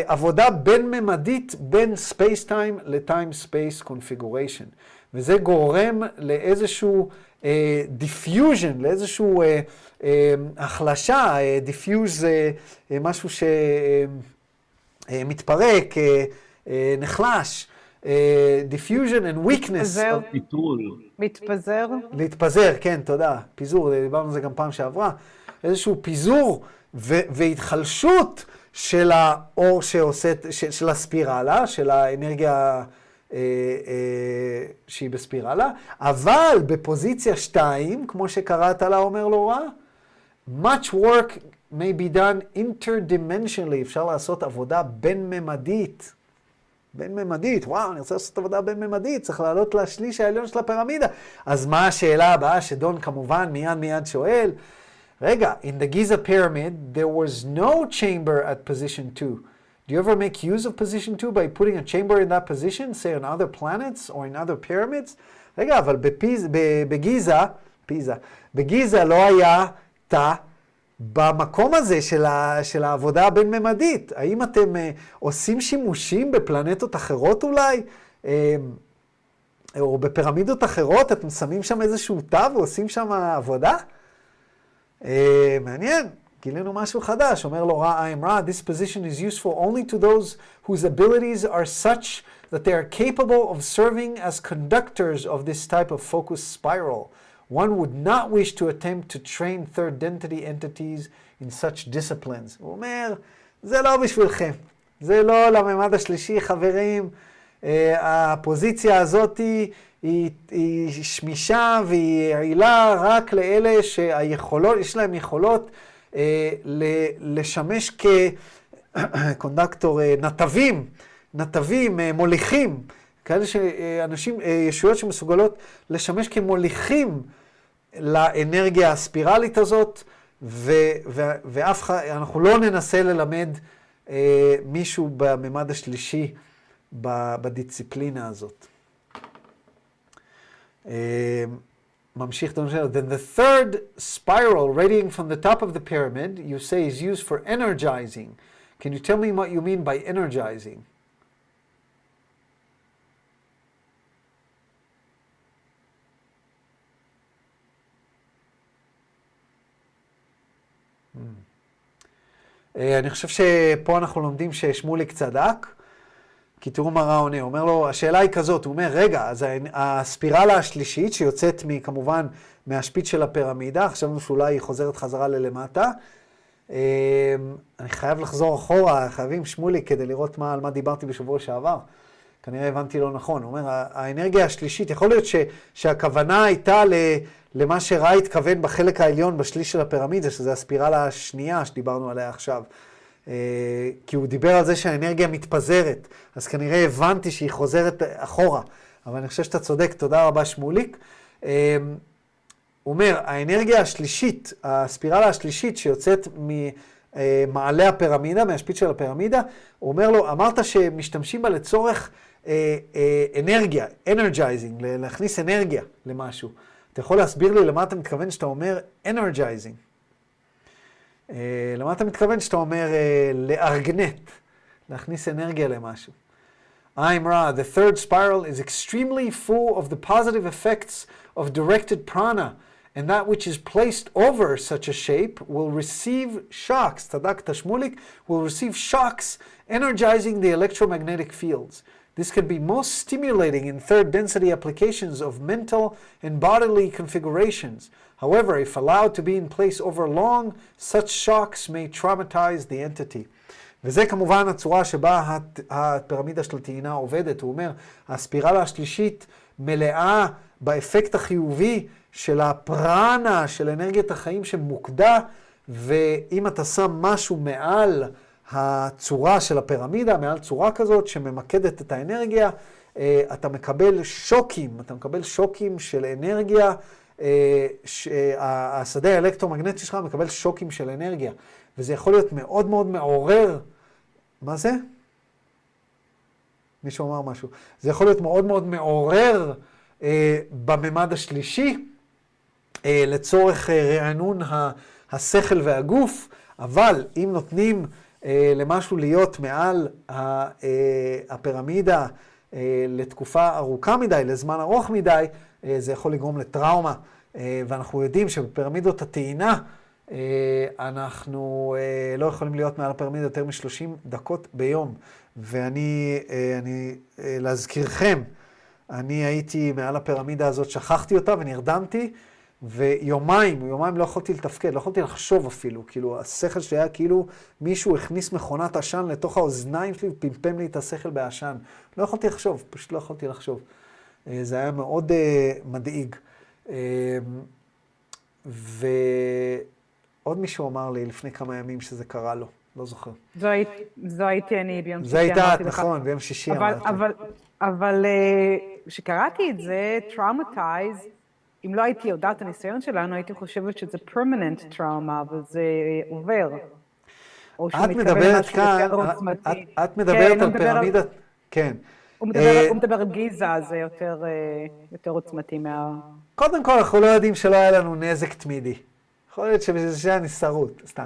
עבודה בין-ממדית בין space-time ל time-space configuration. וזה גורם לאיזשהו diffusion, אה, לאיזשהו אה, אה, החלשה, diffuse זה אה, משהו שמתפרק, אה, אה, נחלש. diffusion and weakness. מתפזר. מתפזר. להתפזר, כן, תודה. פיזור, דיברנו על זה גם פעם שעברה. איזשהו פיזור והתחלשות של האור שעושה, של, של הספירלה, של האנרגיה אה, אה, שהיא בספירלה, אבל בפוזיציה 2, כמו שקראת לה, אומר לו רע, much work may be done interdimensionally, אפשר לעשות עבודה בין-ממדית. בין-ממדית, וואו, אני רוצה לעשות עבודה בין-ממדית, צריך לעלות לשליש העליון של הפירמידה. אז מה השאלה הבאה שדון כמובן מיד מיד שואל? רגע, in the Giza pyramid, there was no chamber at position 2. Do you ever make use of position 2 by putting a chamber in that position, say on other planets or in other pyramids? רגע, אבל בפיז, בגיזה, פיזה, בגיזה לא היה תא במקום הזה של, ה, של העבודה הבין-ממדית. האם אתם uh, עושים שימושים בפלנטות אחרות אולי? Uh, או בפירמידות אחרות, אתם שמים שם איזשהו תא ועושים שם עבודה? אה, מעניין, גילינו משהו חדש, אומר לו רע עם רע, this position is useful only to those whose abilities are such that they are capable of serving as conductors of this type of focus spiral. One would not wish to attempt to train third density entities in such disciplines. הוא אומר, זה לא בשבילכם, זה לא לממד השלישי, חברים. Uh, הפוזיציה הזאתי היא, היא שמישה והיא יעילה רק לאלה שהיכולות, יש להם יכולות אה, לשמש כקונדקטור, אה, נתבים, נתבים, אה, מוליכים, כאלה שאנשים, אה, ישויות שמסוגלות לשמש כמוליכים לאנרגיה הספירלית הזאת, ו, ו, ואף אחד, אנחנו לא ננסה ללמד אה, מישהו בממד השלישי בדיציפלינה הזאת. ממשיך Then the third spiral radiating from the top of the pyramid, you say is used for energizing. Can you tell me what you mean by energizing? אני חושב שפה אנחנו לומדים ששמוליק צדק. כי תראו מה רע עונה, הוא אומר לו, השאלה היא כזאת, הוא אומר, רגע, אז הספירלה השלישית שיוצאת כמובן מהשפיץ של הפירמידה, חשבנו שאולי היא חוזרת חזרה ללמטה. אמ, אני חייב לחזור אחורה, חייבים שמולי כדי לראות מה, על מה דיברתי בשבוע שעבר. כנראה הבנתי לא נכון. הוא אומר, האנרגיה השלישית, יכול להיות ש, שהכוונה הייתה ל, למה שרע התכוון בחלק העליון, בשליש של הפירמידה, שזה הספירלה השנייה שדיברנו עליה עכשיו. אה, כי הוא דיבר על זה שהאנרגיה מתפזרת, אז כנראה הבנתי שהיא חוזרת אחורה, אבל אני חושב שאתה צודק, תודה רבה שמוליק. אה, הוא אומר, האנרגיה השלישית, הספירלה השלישית שיוצאת ממעלה הפירמידה, מהשפיץ של הפירמידה, הוא אומר לו, אמרת שמשתמשים בה לצורך אה, אנרגיה, energizing, להכניס אנרגיה למשהו. אתה יכול להסביר לי למה אתה מתכוון כשאתה אומר energizing? למה אתה מתכוון שאתה אומר לארגנט, להכניס אנרגיה למשהו? I'm Ra, the third spiral is extremely full of the positive effects of directed prana, and that which is placed over such a shape will receive shocks, Tadak שמוליק, will receive shocks energizing the electromagnetic fields. This can be most stimulating in third density applications of mental and bodily configurations. However, if allowed to be in place over long, such shocks may traumatize the entity. וזה כמובן הצורה שבה הפירמידה של הטעינה עובדת. הוא אומר, הספירלה השלישית מלאה באפקט החיובי של הפרנה, של אנרגיית החיים שמוקדה, ואם אתה שם משהו מעל הצורה של הפירמידה, מעל צורה כזאת שממקדת את האנרגיה, אה, אתה מקבל שוקים, אתה מקבל שוקים של אנרגיה אה, השדה האלקטרומגנטי שלך מקבל שוקים של אנרגיה, וזה יכול להיות מאוד מאוד מעורר. מה זה? מישהו אמר משהו. זה יכול להיות מאוד מאוד מעורר אה, בממד השלישי, אה, לצורך אה, רענון ה, השכל והגוף, אבל אם נותנים אה, למשהו להיות מעל ה, אה, הפירמידה, לתקופה ארוכה מדי, לזמן ארוך מדי, זה יכול לגרום לטראומה. ואנחנו יודעים שבפירמידות הטעינה, אנחנו לא יכולים להיות מעל הפירמידה יותר מ-30 דקות ביום. ואני, אני, להזכירכם, אני הייתי מעל הפירמידה הזאת, שכחתי אותה ונרדמתי, ויומיים, יומיים לא יכולתי לתפקד, לא יכולתי לחשוב אפילו. כאילו, השכל שלי היה כאילו מישהו הכניס מכונת עשן לתוך האוזניים שלי ופמפם לי את השכל בעשן. לא יכולתי לחשוב, פשוט לא יכולתי לחשוב. אה, זה היה מאוד uh, מדאיג. Uh, ועוד מישהו אמר לי לפני כמה ימים שזה קרה לו, לא זוכר. זו, היית, זו הייתי אני ביום שישי. זו הייתה את, נכון, ביום שישי אמרתי. אבל, אבל כשקראתי את זה, traumatized, אם לא הייתי יודעת את הניסיון שלנו, הייתי חושבת שזה permanent trauma, וזה עובר. את מדברת כאן, את, את מדברת כן, על פירמידת, כן. הוא מדבר, uh, הוא מדבר על גיזה, זה יותר, uh, יותר עוצמתי מה... קודם כל, אנחנו לא יודעים שלא היה לנו נזק תמידי. יכול להיות שזה הנסתרות, סתם.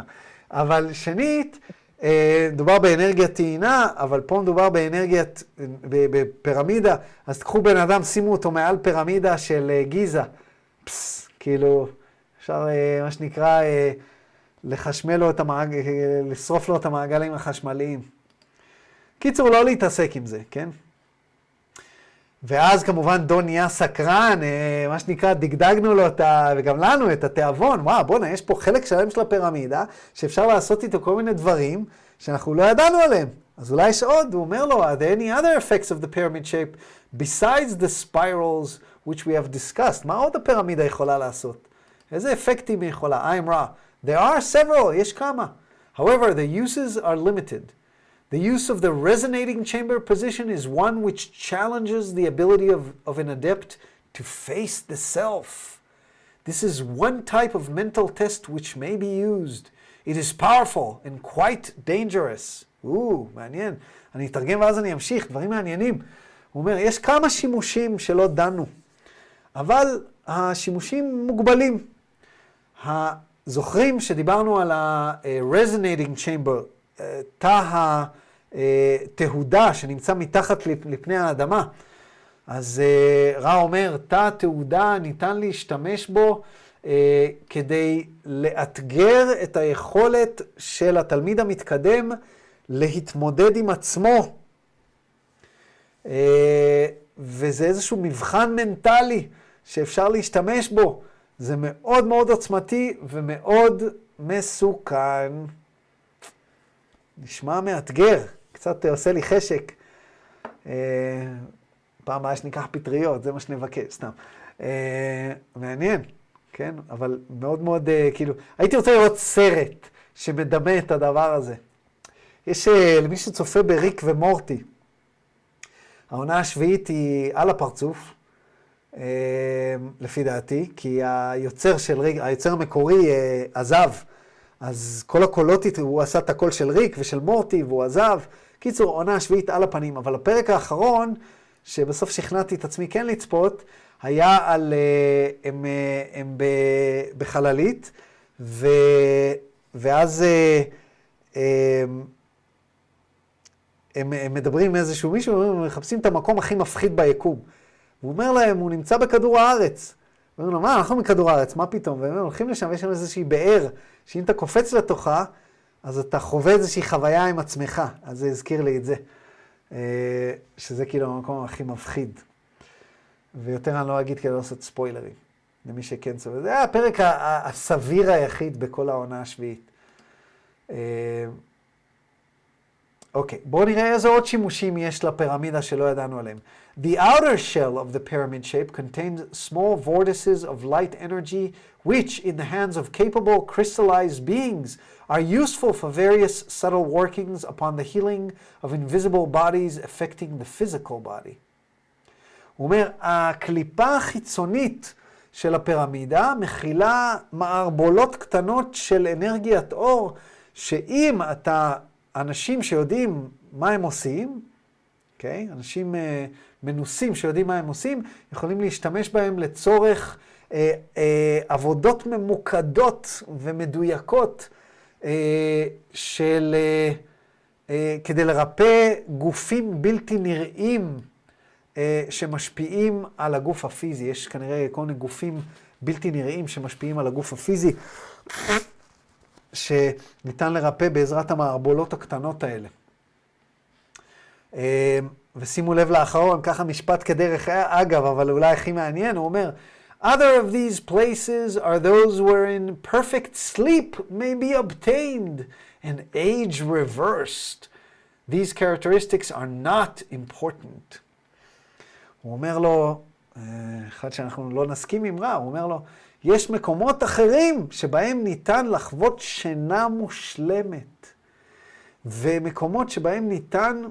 אבל שנית, אה, מדובר באנרגיית טעינה, אבל פה מדובר באנרגיית, בפירמידה, אז תקחו בן אדם, שימו אותו מעל פירמידה של אה, גיזה. פס, כאילו, אפשר, אה, מה שנקרא, לחשמל לו את המעגל, לשרוף לו את המעגלים החשמליים. קיצור, לא להתעסק עם זה, כן? ואז כמובן דון נהיה סקרן, אה, מה שנקרא, דגדגנו לו את ה... וגם לנו את התיאבון, וואו, בואנה, יש פה חלק שלם של הפירמידה, שאפשר לעשות איתו כל מיני דברים שאנחנו לא ידענו עליהם. אז אולי יש עוד, הוא אומר לו, are there any other effects of the pyramid shape besides the spirals which we have discussed? מה עוד הפירמידה יכולה לעשות? איזה אפקטים היא יכולה? I'm raw. There are several, יש כמה. However, the uses are limited. The use of the resonating chamber position is one which challenges the ability of, of an adept to face the self. This is one type of mental test which may be used. It is powerful and quite dangerous. או, מעניין. אני אתרגם ואז אני אמשיך, דברים מעניינים. הוא אומר, יש כמה שימושים שלא דנו, אבל השימושים מוגבלים. זוכרים שדיברנו על ה-resonating chamber, תא התהודה שנמצא מתחת לפני האדמה. אז רע אומר, תא התהודה ניתן להשתמש בו כדי לאתגר את היכולת של התלמיד המתקדם להתמודד עם עצמו. וזה איזשהו מבחן מנטלי שאפשר להשתמש בו. זה מאוד מאוד עוצמתי ומאוד מסוכן. נשמע מאתגר, קצת עושה לי חשק. אה, פעם הבאה שניקח פטריות, זה מה שנבקש, סתם. אה, מעניין, כן? אבל מאוד מאוד, אה, כאילו, הייתי רוצה לראות סרט שמדמה את הדבר הזה. יש, למי שצופה בריק ומורטי, העונה השביעית היא על הפרצוף, לפי דעתי, כי היוצר של היוצר המקורי עזב. אז כל הקולות, הוא עשה את הקול של ריק ושל מורטי, והוא עזב. קיצור, עונה שביעית על הפנים. אבל הפרק האחרון, שבסוף שכנעתי את עצמי כן לצפות, היה על... אה, הם, אה, הם בחללית, ו, ואז אה, הם, הם, מדברים עם איזשהו מישהו, הם מחפשים את המקום הכי מפחיד ביקום. הוא אומר להם, הוא נמצא בכדור הארץ. אומרים לו, מה, אנחנו מכדור הארץ, מה פתאום? והם הולכים לשם, ויש שם איזושהי באר, שאם אתה קופץ לתוכה, אז אתה חווה איזושהי חוויה עם עצמך. אז זה הזכיר לי את זה. אה, שזה כאילו המקום הכי מפחיד. ויותר אני לא אגיד כדי לא לעשות ספוילרים, למי שכן סובל. זה היה הפרק הסביר היחיד בכל העונה השביעית. אה, אוקיי, בואו נראה איזה עוד שימושים יש לפירמידה שלא ידענו עליהם. The outer shell of the pyramid shape contains small vortices of light energy, which, in the hands of capable crystallized beings, are useful for various subtle workings upon the healing of invisible bodies affecting the physical body. הוא אומר, הקליפה החיצונית של הפירמידה מכילה מערבולות קטנות של אנרגיית אור, שאם אתה, אנשים שיודעים מה הם עושים, אוקיי? Okay? אנשים uh, מנוסים שיודעים מה הם עושים, יכולים להשתמש בהם לצורך אה, אה, עבודות ממוקדות ומדויקות אה, של, אה, כדי לרפא גופים בלתי נראים שמשפיעים על הגוף הפיזי. יש כנראה כל מיני גופים בלתי נראים שמשפיעים על הגוף הפיזי, שניתן לרפא בעזרת המערבולות הקטנות האלה. אה, ושימו לב לאחרון, ככה משפט כדרך אגב, אבל אולי הכי מעניין, הוא אומר, Other of these places are those wherein perfect sleep may be obtained and age reversed. These characteristics are not important. הוא אומר לו, אחד שאנחנו לא נסכים עם רע, הוא אומר לו, יש מקומות אחרים שבהם ניתן לחוות שינה מושלמת, ומקומות שבהם ניתן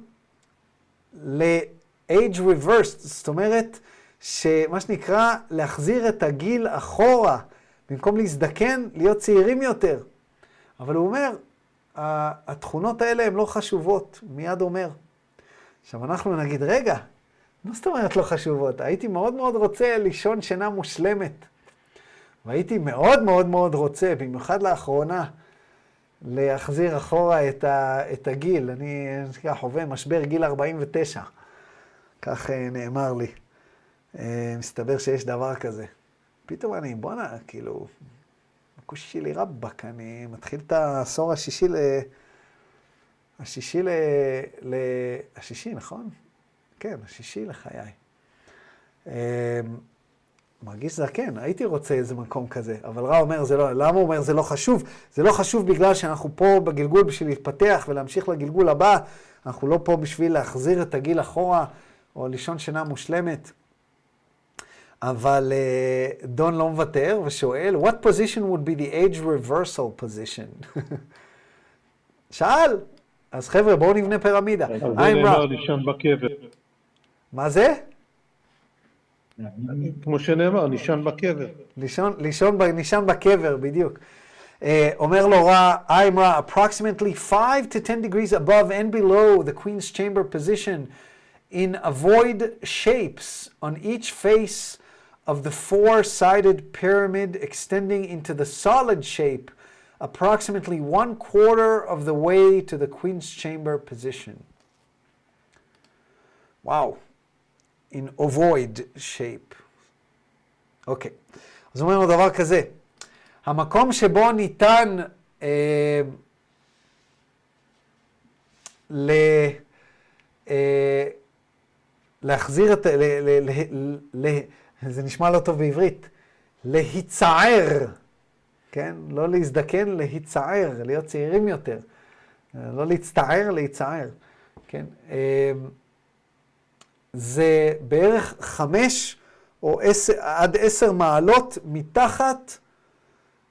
ל-age reversed, זאת אומרת, שמה שנקרא, להחזיר את הגיל אחורה, במקום להזדקן, להיות צעירים יותר. אבל הוא אומר, התכונות האלה הן לא חשובות, מיד אומר. עכשיו אנחנו נגיד, רגע, מה זאת אומרת לא חשובות? הייתי מאוד מאוד רוצה לישון שינה מושלמת. והייתי מאוד מאוד מאוד רוצה, במיוחד לאחרונה, להחזיר אחורה את, ה, את הגיל. אני, חווה משבר גיל 49, כך אה, נאמר לי. אה, מסתבר שיש דבר כזה. פתאום אני, בואנה, כאילו, הכושי שלי רבאק, אני מתחיל את העשור השישי ל... השישי ל... ל... השישי, נכון? כן, השישי לחיי. מרגיש זקן, הייתי רוצה איזה מקום כזה, אבל רע אומר זה לא, למה הוא אומר זה לא חשוב? זה לא חשוב בגלל שאנחנו פה בגלגול בשביל להתפתח ולהמשיך לגלגול הבא, אנחנו לא פה בשביל להחזיר את הגיל אחורה או לישון שינה מושלמת. אבל uh, דון לא מוותר ושואל, what position would be the age reversal position? שאל, אז חבר'ה, בואו נבנה פירמידה. זה נאמר לישון בקבר. מה זה? כמו שנאמר, לישון בקבר. לישון, לישון, נישן בקבר, בדיוק. Uh, אומר לו רע, I'm רע, approximately 5 to 10 degrees above and below the queen's chamber position in avoid shapes on each face of the four-sided pyramid extending into the solid shape, approximately one quarter of the way to the Queen's Chamber position. Wow. In ovoid shape. אוקיי. Okay. אז אומרים לו דבר כזה, המקום שבו ניתן אה, ל... אה, להחזיר את... ל, ל, ל, ל, זה נשמע לא טוב בעברית, להיצער, כן? לא להזדקן, להיצער, להיות צעירים יותר. לא להצטער, להיצער, כן? אמ, זה בערך חמש או עשר, עד עשר מעלות מתחת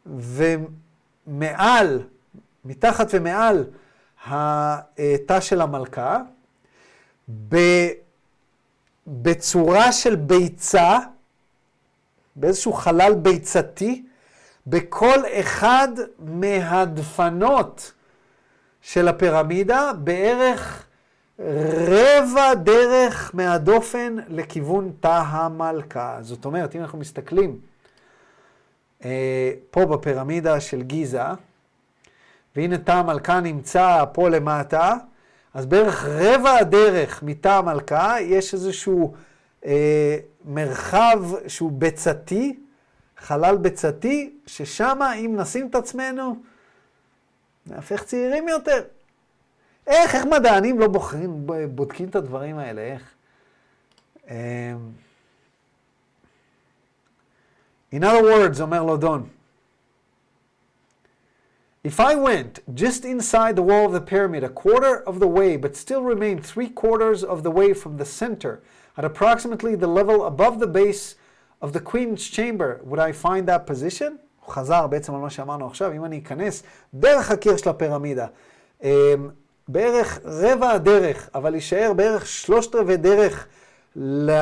ומעל, מתחת ומעל התא של המלכה, בצורה של ביצה, באיזשהו חלל ביצתי, בכל אחד מהדפנות של הפירמידה, בערך רבע דרך מהדופן לכיוון תא המלכה. זאת אומרת, אם אנחנו מסתכלים אה, פה בפירמידה של גיזה, והנה תא המלכה נמצא פה למטה, אז בערך רבע הדרך מתא המלכה יש איזשהו אה, מרחב שהוא ביצתי, חלל ביצתי, ששם אם נשים את עצמנו, נהפך צעירים יותר. איך, איך מדענים לא בוחרים, בודקים את הדברים האלה, איך? אמ, in other words, אומר לו דון, If I went just inside the wall of the pyramid a quarter of the way, but still remained three quarters of the way from the center, at approximately the level above the base of the Queen's chamber, would I find that position? הוא חזר בעצם על מה שאמרנו עכשיו, אם אני אכנס דרך הקיר של הפירמידה, בערך רבע הדרך, אבל יישאר בערך שלושת רבעי דרך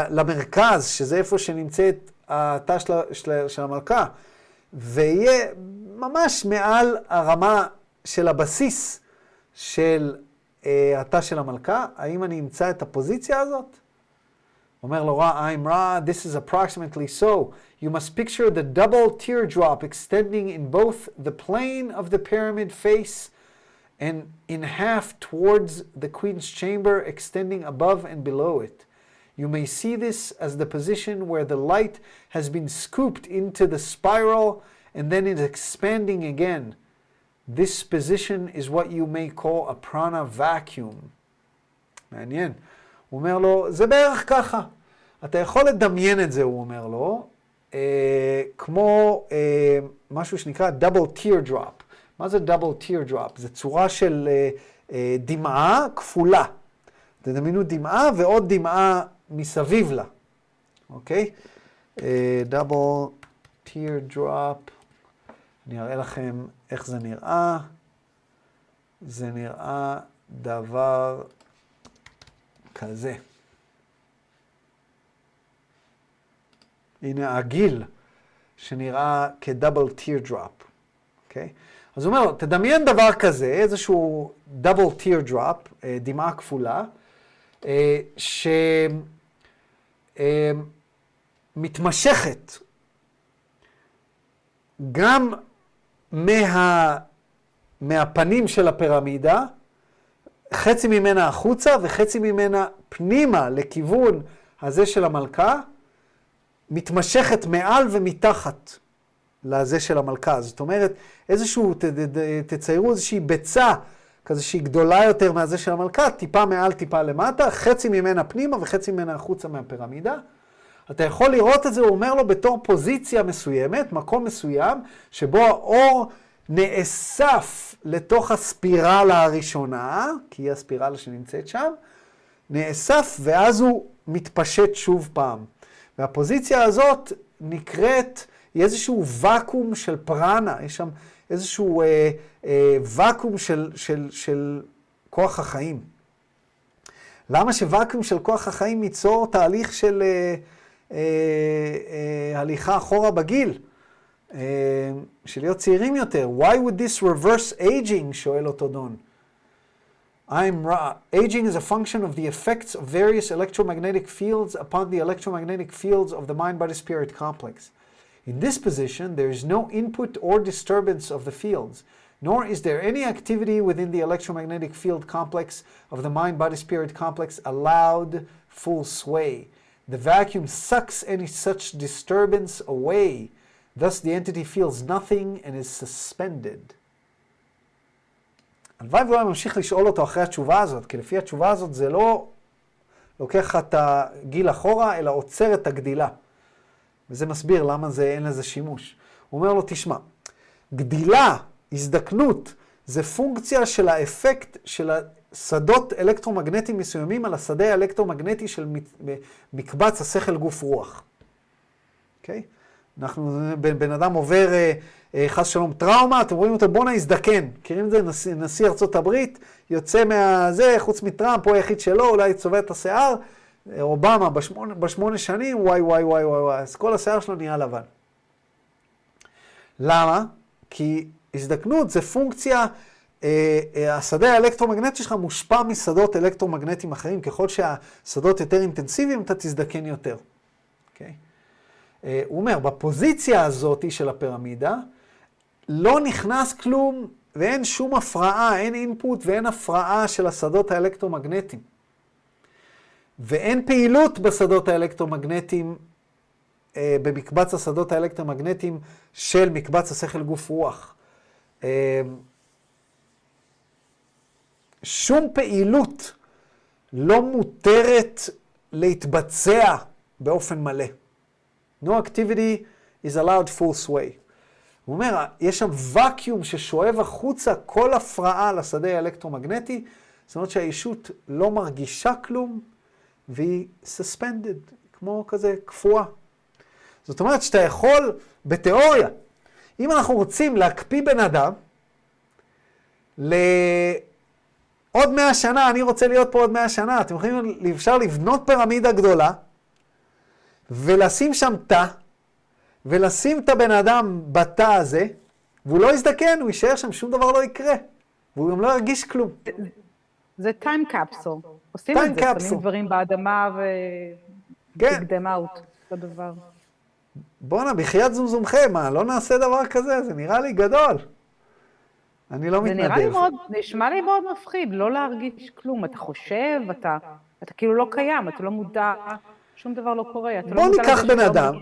למרכז, שזה איפה שנמצאת התא של, של, של המלכה, ויהיה ממש מעל הרמה של הבסיס של התא של המלכה, האם אני אמצא את הפוזיציה הזאת? אומר לו רע, I'm רע, this is approximately so. You must picture the double teardrop extending in both the plane of the pyramid face and in half towards the queen's chamber extending above and below it. You may see this as the position where the light has been scooped into the spiral and then it's expanding again. This position is what you may call a prana vacuum. מעניין. הוא אומר לו, זה בערך ככה. אתה יכול לדמיין את זה, הוא אומר לו, אה, כמו אה, משהו שנקרא double teardrop. מה זה double teardrop? זה צורה של אה, אה, דמעה כפולה. תדמיינו דמעה ועוד דמעה מסביב לה, אוקיי? אה, double teardrop. אני אראה לכם איך זה נראה. זה נראה דבר כזה. הנה הגיל שנראה כדאבל teardrop, אוקיי? אז הוא אומר, תדמיין דבר כזה, איזשהו דאבל teardrop, דמעה כפולה, שמתמשכת גם מה, מהפנים של הפירמידה, חצי ממנה החוצה וחצי ממנה פנימה לכיוון הזה של המלכה, מתמשכת מעל ומתחת לזה של המלכה. זאת אומרת, איזשהו, ת, ת, תציירו איזושהי ביצה כזה שהיא גדולה יותר מהזה של המלכה, טיפה מעל, טיפה למטה, חצי ממנה פנימה וחצי ממנה החוצה מהפירמידה. אתה יכול לראות את זה, הוא אומר לו, בתור פוזיציה מסוימת, מקום מסוים, שבו האור נאסף לתוך הספירלה הראשונה, כי היא הספירלה שנמצאת שם, נאסף ואז הוא מתפשט שוב פעם. והפוזיציה הזאת נקראת, היא איזשהו ואקום של פרנה, יש שם איזשהו אה, אה, ואקום של, של, של כוח החיים. למה שוואקום של כוח החיים ייצור תהליך של אה, אה, אה, הליכה אחורה בגיל? אה, של להיות צעירים יותר. Why would this reverse aging? שואל אותו דון. I'm aging is a function of the effects of various electromagnetic fields upon the electromagnetic fields of the mind-body-spirit complex. In this position, there is no input or disturbance of the fields, nor is there any activity within the electromagnetic field complex of the mind-body-spirit complex allowed full sway. The vacuum sucks any such disturbance away. Thus, the entity feels nothing and is suspended. הלוואי והוא היה ממשיך לשאול אותו אחרי התשובה הזאת, כי לפי התשובה הזאת זה לא לוקח את הגיל אחורה, אלא עוצר את הגדילה. וזה מסביר למה זה, אין לזה שימוש. הוא אומר לו, תשמע, גדילה, הזדקנות, זה פונקציה של האפקט של השדות אלקטרומגנטיים מסוימים על השדה האלקטרומגנטי של מקבץ השכל גוף רוח. אוקיי? Okay? אנחנו, בן, בן אדם עובר אה, אה, חס שלום טראומה, אתם רואים אותו, בואנה הזדקן. מכירים את זה? נשיא, נשיא ארצות הברית, יוצא מהזה, חוץ מטראמפ, הוא היחיד שלו, אולי צובע את השיער. אובמה בשמונה, בשמונה שנים, וואי וואי וואי וואי וואי, אז כל השיער שלו נהיה לבן. למה? כי הזדקנות זה פונקציה, אה, אה, השדה האלקטרומגנטי שלך מושפע משדות אלקטרומגנטיים אחרים. ככל שהשדות יותר אינטנסיביים, אתה תזדקן יותר. Okay? אוקיי? אה, הוא אומר, בפוזיציה הזאת של הפירמידה, לא נכנס כלום ואין שום הפרעה, אין אינפוט ואין הפרעה של השדות האלקטרומגנטיים. ואין פעילות בשדות האלקטרומגנטיים, אה, במקבץ השדות האלקטרומגנטיים של מקבץ השכל גוף רוח. אה, שום פעילות לא מותרת להתבצע באופן מלא. No activity is allowed full sway. הוא אומר, יש שם ואקיום ששואב החוצה כל הפרעה לשדה האלקטרומגנטי, זאת אומרת שהישות לא מרגישה כלום, והיא suspended, כמו כזה קפואה. זאת אומרת שאתה יכול, בתיאוריה, אם אנחנו רוצים להקפיא בן אדם, לעוד מאה שנה, אני רוצה להיות פה עוד מאה שנה, אתם יכולים, אפשר לבנות פירמידה גדולה, ולשים שם תא, ולשים את הבן אדם בתא הזה, והוא לא יזדקן, הוא יישאר שם, שום דבר לא יקרה. והוא גם לא ירגיש כלום. זה טיים קפסול. עושים את זה, שמים דברים באדמה ו... כן. out, אותו דבר. בואנה, בחייאת זומזומכם, מה, לא נעשה דבר כזה? זה נראה לי גדול. אני לא מתנדב. זה נראה לי מאוד, נשמע לי מאוד מפחיד, לא להרגיש כלום. אתה חושב, אתה אתה כאילו לא קיים, אתה לא מודע, שום דבר לא קורה. אתה בוא לא ניקח בן לא אדם.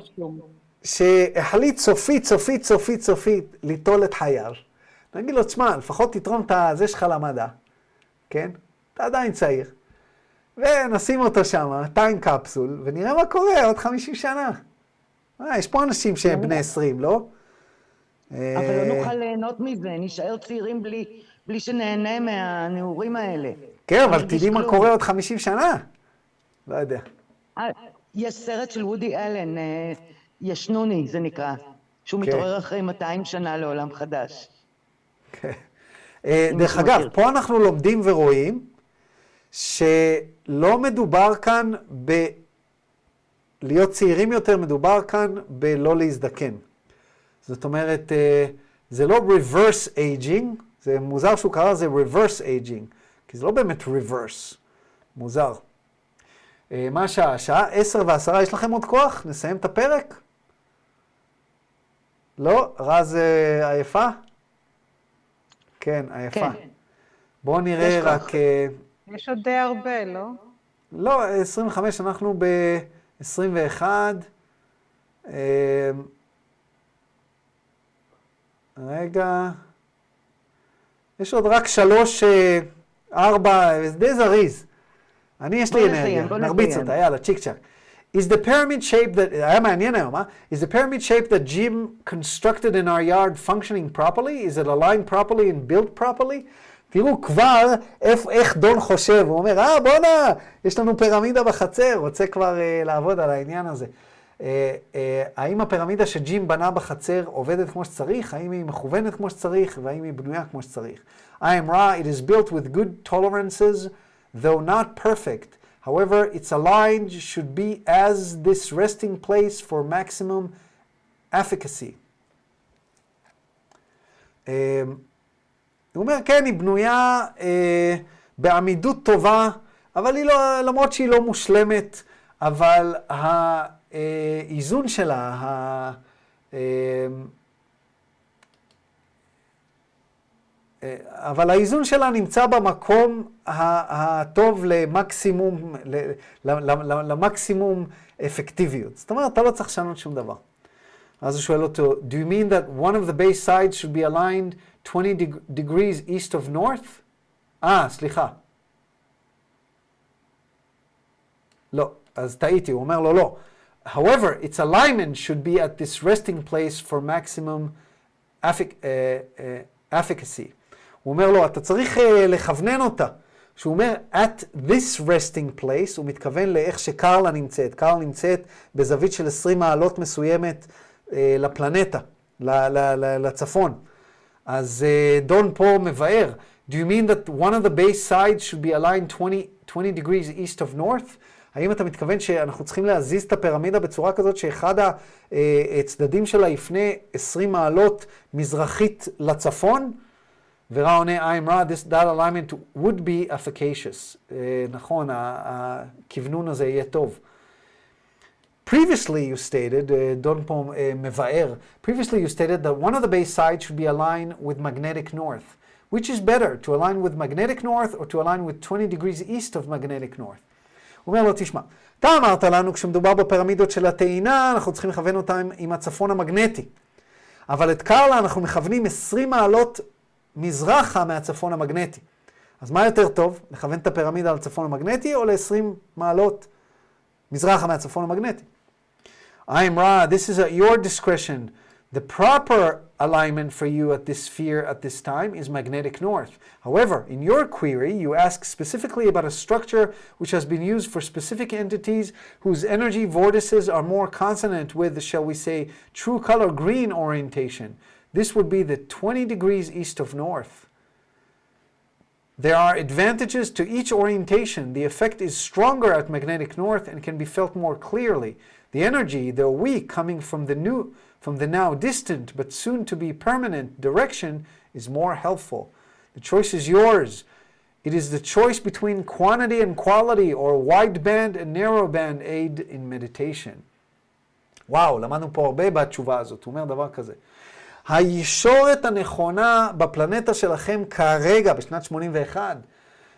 שהחליט סופית, סופית, סופית, סופית ליטול את חייו. נגיד לו, תשמע, לפחות תתרום את הזה שלך למדע, כן? אתה עדיין צעיר. ונשים אותו שם, טיים קפסול, ונראה מה קורה עוד 50 שנה. אה, יש פה אנשים שהם בני 20, לא? אבל אה, לא נוכל ליהנות מזה, נישאר צעירים בלי, בלי שנהנה מהנעורים האלה. כן, אבל תדעי מה. קורה עוד 50 שנה. לא יודע. אה, יש סרט של וודי אלן, אה, ישנוני זה נקרא, שהוא כן. מתעורר אחרי 200 שנה לעולם חדש. כן. אה, דרך מישהו אגב. פה אנחנו לומדים ורואים שלא מדובר כאן ב... להיות צעירים יותר, מדובר כאן בלא להזדקן. זאת אומרת, אה, זה לא reverse aging, זה מוזר שהוא קרא לזה reverse aging, כי זה לא באמת reverse, מוזר. אה, מה השעה? השעה עשר ועשרה, יש לכם עוד כוח? נסיים את הפרק? לא? רז אה, עייפה? כן, עייפה. כן. בואו נראה יש כוח. אה, יש עוד די הרבה, לא? לא, 25, אנחנו ב-21. רגע. יש עוד רק שלוש, אה, ארבע, זה די זריז. אני, יש לי אנרגיה, נרביץ. אותה, יאללה, צ'יק צ'אק. Is the pyramid shape that, היה מעניין היום, אה? Is the pyramid shape that Jim constructed in our yard functioning properly? Is it aligned properly and built properly? תראו כבר איך, איך דון חושב, הוא אומר, אה, בואנה, יש לנו פירמידה בחצר, רוצה כבר אה, לעבוד על העניין הזה. אה, אה, האם הפירמידה שג'ים בנה בחצר עובדת כמו שצריך? האם היא מכוונת כמו שצריך? והאם היא בנויה כמו שצריך? I am Ra, it is built with good tolerances, though not perfect. However, its aligned should be as this resting place for maximum efficacy. אה, הוא אומר, כן, היא בנויה אה, בעמידות טובה, אבל היא לא, למרות שהיא לא מושלמת, אבל האיזון שלה, ה, אה, אה, אבל האיזון שלה נמצא במקום הטוב למקסימום, למקסימום אפקטיביות. זאת אומרת, אתה לא צריך לשנות שום דבר. אז הוא שואל אותו, do you mean that one of the base sides should be aligned 20 deg- degrees east of north? אה, סליחה. לא, אז טעיתי, הוא אומר לו לא. However, its alignment should be at this resting place for maximum effic- uh, uh, efficacy. הוא אומר לו, אתה צריך uh, לכוונן אותה. כשהוא אומר at this resting place, הוא מתכוון לאיך שקרלה נמצאת. קרלה נמצאת בזווית של 20 מעלות מסוימת uh, לפלנטה, ל- ל- ל- לצפון. אז uh, דון פה מבאר, do you mean that one of the base sides should be aligned 20, 20 degrees east of north? האם אתה מתכוון שאנחנו צריכים להזיז את הפירמידה בצורה כזאת שאחד הצדדים שלה יפנה 20 מעלות מזרחית לצפון? ורע עונה, I'm right, this, that alignment would be efficacious. נכון, הכוונון הזה יהיה טוב. Previously you stated, uh, דון פה uh, מבאר, previously you stated that one of the base sides should be aligned with magnetic north. Which is better, to align with magnetic north or to align with 20 degrees east of magnetic north? הוא אומר לו, תשמע, אתה אמרת לנו, כשמדובר בפירמידות של הטעינה, אנחנו צריכים לכוון אותם עם הצפון המגנטי. אבל את קרלה אנחנו מכוונים 20 מעלות מזרחה מהצפון המגנטי. אז מה יותר טוב, לכוון את הפירמידה לצפון המגנטי או ל-20 מעלות מזרחה מהצפון המגנטי? I'm Ra, this is at your discretion. The proper alignment for you at this sphere at this time is magnetic north. However, in your query, you ask specifically about a structure which has been used for specific entities whose energy vortices are more consonant with, shall we say, true color green orientation. This would be the 20 degrees east of north. There are advantages to each orientation. The effect is stronger at magnetic north and can be felt more clearly. The energy, though weak, coming from the new from the now distant but soon to be permanent direction is more helpful. The choice is yours. It is the choice between quantity and quality or wideband and narrowband aid in meditation. וואו, למדנו פה הרבה בתשובה הזאת. הוא אומר דבר כזה. הישורת הנכונה בפלנטה שלכם כרגע, בשנת 81,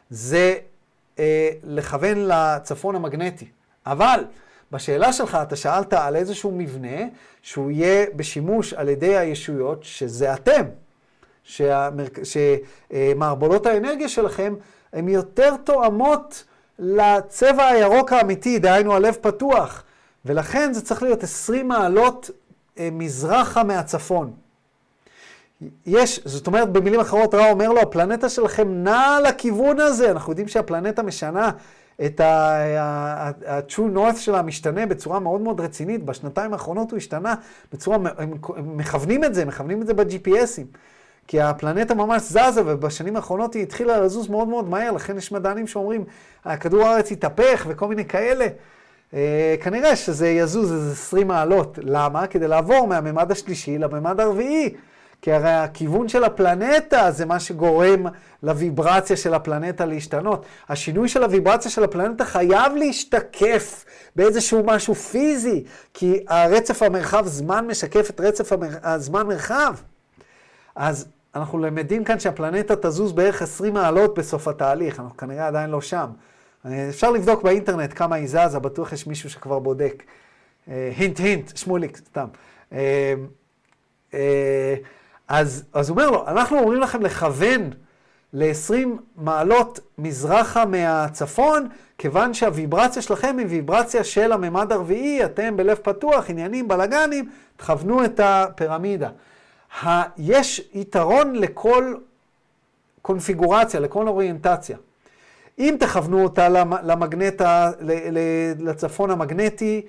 זה uh, אה, לכוון לצפון המגנטי. אבל בשאלה שלך אתה שאלת על איזשהו מבנה שהוא יהיה בשימוש על ידי הישויות, שזה אתם. שהמרק... שמערבולות האנרגיה שלכם הן יותר תואמות לצבע הירוק האמיתי, דהיינו הלב פתוח. ולכן זה צריך להיות 20 מעלות אה, מזרחה מהצפון. יש, זאת אומרת, במילים אחרות, רע אומר לו, הפלנטה שלכם נעה לכיוון הזה. אנחנו יודעים שהפלנטה משנה את ה-true north שלה משתנה בצורה מאוד מאוד רצינית. בשנתיים האחרונות הוא השתנה בצורה, הם מכוונים את זה, מכוונים את זה ב-GPSים. כי הפלנטה ממש זזה, ובשנים האחרונות היא התחילה לזוז מאוד מאוד מהר, לכן יש מדענים שאומרים, כדור הארץ יתהפך וכל מיני כאלה. אה, כנראה שזה יזוז איזה 20 מעלות. למה? כדי לעבור מהממד השלישי לממד הרביעי. כי הרי הכיוון של הפלנטה זה מה שגורם לוויברציה של הפלנטה להשתנות. השינוי של הוויברציה של הפלנטה חייב להשתקף באיזשהו משהו פיזי, כי הרצף המרחב זמן משקף את רצף הזמן מרחב. אז אנחנו למדים כאן שהפלנטה תזוז בערך 20 מעלות בסוף התהליך, אנחנו כנראה עדיין לא שם. אפשר לבדוק באינטרנט כמה היא זזה, בטוח יש מישהו שכבר בודק. הינט, הינט, שמוליק, סתם. אה, אה, אז, אז הוא אומר לו, אנחנו אומרים לכם לכוון ל-20 מעלות מזרחה מהצפון, כיוון שהוויברציה שלכם היא ויברציה של הממד הרביעי, אתם בלב פתוח, עניינים, בלאגנים, תכוונו את הפירמידה. ה- יש יתרון לכל קונפיגורציה, לכל אוריינטציה. אם תכוונו אותה למגנט, לצפון המגנטי,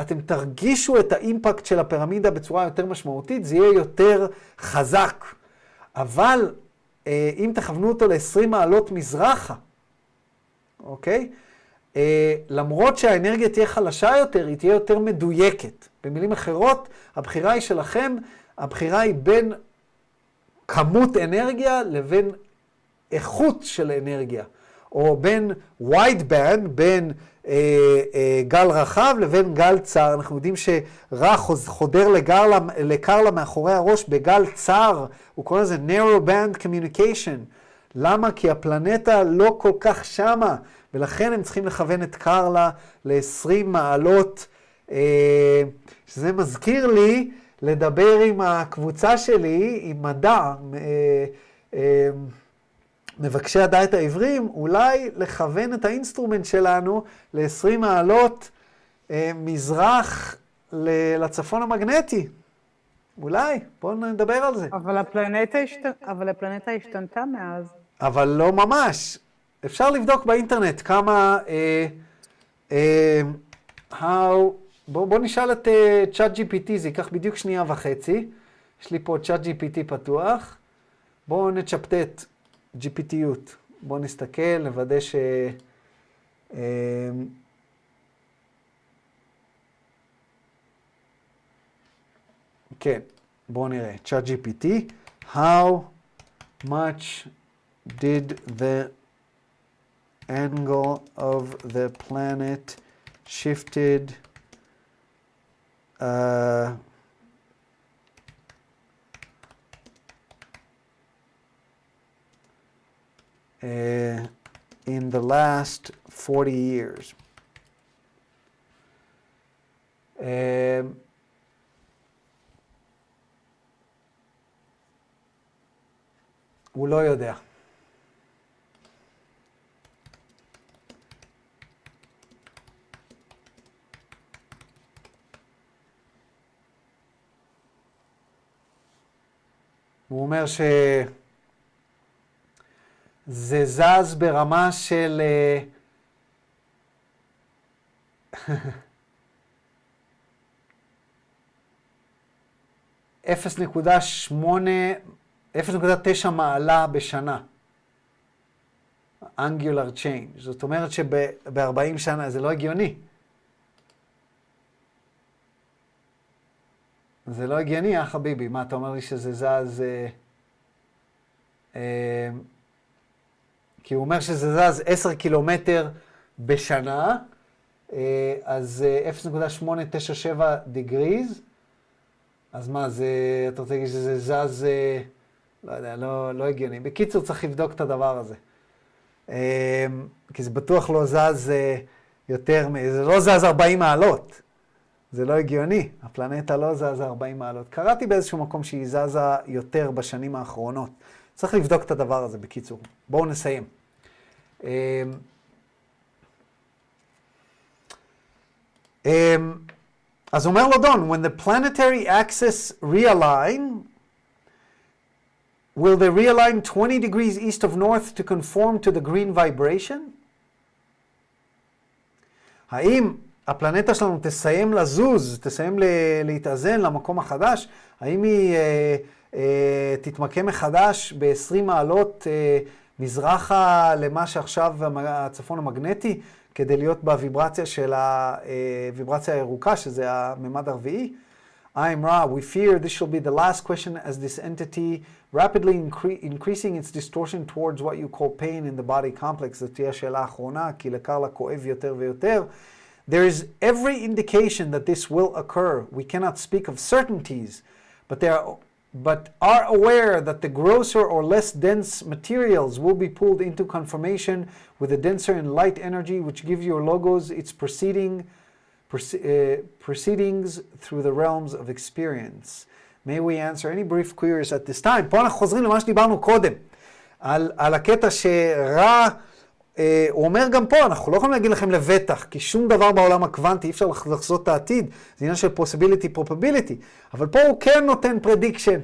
אתם תרגישו את האימפקט של הפירמידה בצורה יותר משמעותית, זה יהיה יותר חזק. אבל אה, אם תכוונו אותו ל-20 מעלות מזרחה, אוקיי? אה, למרות שהאנרגיה תהיה חלשה יותר, היא תהיה יותר מדויקת. במילים אחרות, הבחירה היא שלכם, הבחירה היא בין כמות אנרגיה לבין איכות של אנרגיה. או בין wide band, בין אה, אה, גל רחב לבין גל צר. אנחנו יודעים שרע חודר לקרלה, לקרלה מאחורי הראש בגל צר, הוא קורא לזה narrow band communication. למה? כי הפלנטה לא כל כך שמה, ולכן הם צריכים לכוון את קרלה ל-20 מעלות, אה, שזה מזכיר לי לדבר עם הקבוצה שלי, עם מדע. אה, אה, מבקשי הדעת העברים, אולי לכוון את ה instrument שלנו ל-20 מעלות אה, מזרח לצפון המגנטי. אולי, בואו נדבר על זה. אבל הפלנטה, השת... אבל הפלנטה השתנתה מאז. אבל לא ממש. אפשר לבדוק באינטרנט כמה... אה, אה, how... בואו בוא נשאל את צ'אט uh, GPT, זה ייקח בדיוק שנייה וחצי. יש לי פה צ'אט GPT פתוח. בואו נצ'פטט GPTיות. בואו נסתכל, נוודא ש... אמ, כן, בואו נראה. chat GPT, how much did the angle of the planet shifted uh, uh, in the last 40 years. Um, הוא לא יודע. הוא אומר ש... זה זז ברמה של... 0.8, 0.9 מעלה בשנה. angular change. זאת אומרת שב-40 שנה זה לא הגיוני. זה לא הגיוני, אה חביבי? מה, אתה אומר לי שזה זז... אה, אה, כי הוא אומר שזה זז 10 קילומטר בשנה, אה, אז 0.897 אה, דגריז, אז מה, זה, אתה רוצה להגיד שזה זז, אה, לא יודע, לא, לא הגיוני. בקיצור, צריך לבדוק את הדבר הזה. כי זה בטוח לא זז יותר, זה לא זז 40 מעלות. זה לא הגיוני, הפלנטה לא זזה 40 מעלות. קראתי באיזשהו מקום שהיא זזה יותר בשנים האחרונות. צריך לבדוק את הדבר הזה, בקיצור. בואו נסיים. אמ, אז אומר לו דון, when the planetary axis realign, will they realign 20 degrees east of north to conform to the green vibration? האם הפלנטה שלנו תסיים לזוז, תסיים להתאזן למקום החדש? האם היא אה, תתמקם מחדש ב-20 מעלות אה, מזרחה למה שעכשיו הצפון המגנטי, כדי להיות בוויברציה של הוויברציה הירוקה, שזה הממד הרביעי? I'm Ra, we fear this shall be the last question as this entity rapidly incre- increasing its distortion towards what you call pain in the body complex. זאת תהיה השאלה האחרונה, כי לקרלה כואב יותר ויותר. There is every indication that this will occur. We cannot speak of certainties, but there are, but are aware that the grosser or less dense materials will be pulled into conformation with the denser and light energy, which gives your logos its proceeding proce- uh, proceedings through the realms of experience. May we answer any brief queries at this time. פה אנחנו חוזרים למה שדיברנו קודם, על, על הקטע שרע, אה, הוא אומר גם פה, אנחנו לא יכולים להגיד לכם לבטח, כי שום דבר בעולם הקוונטי, אי אפשר לח- לחזות את העתיד, זה עניין של possibility, probability, אבל פה הוא כן נותן prediction.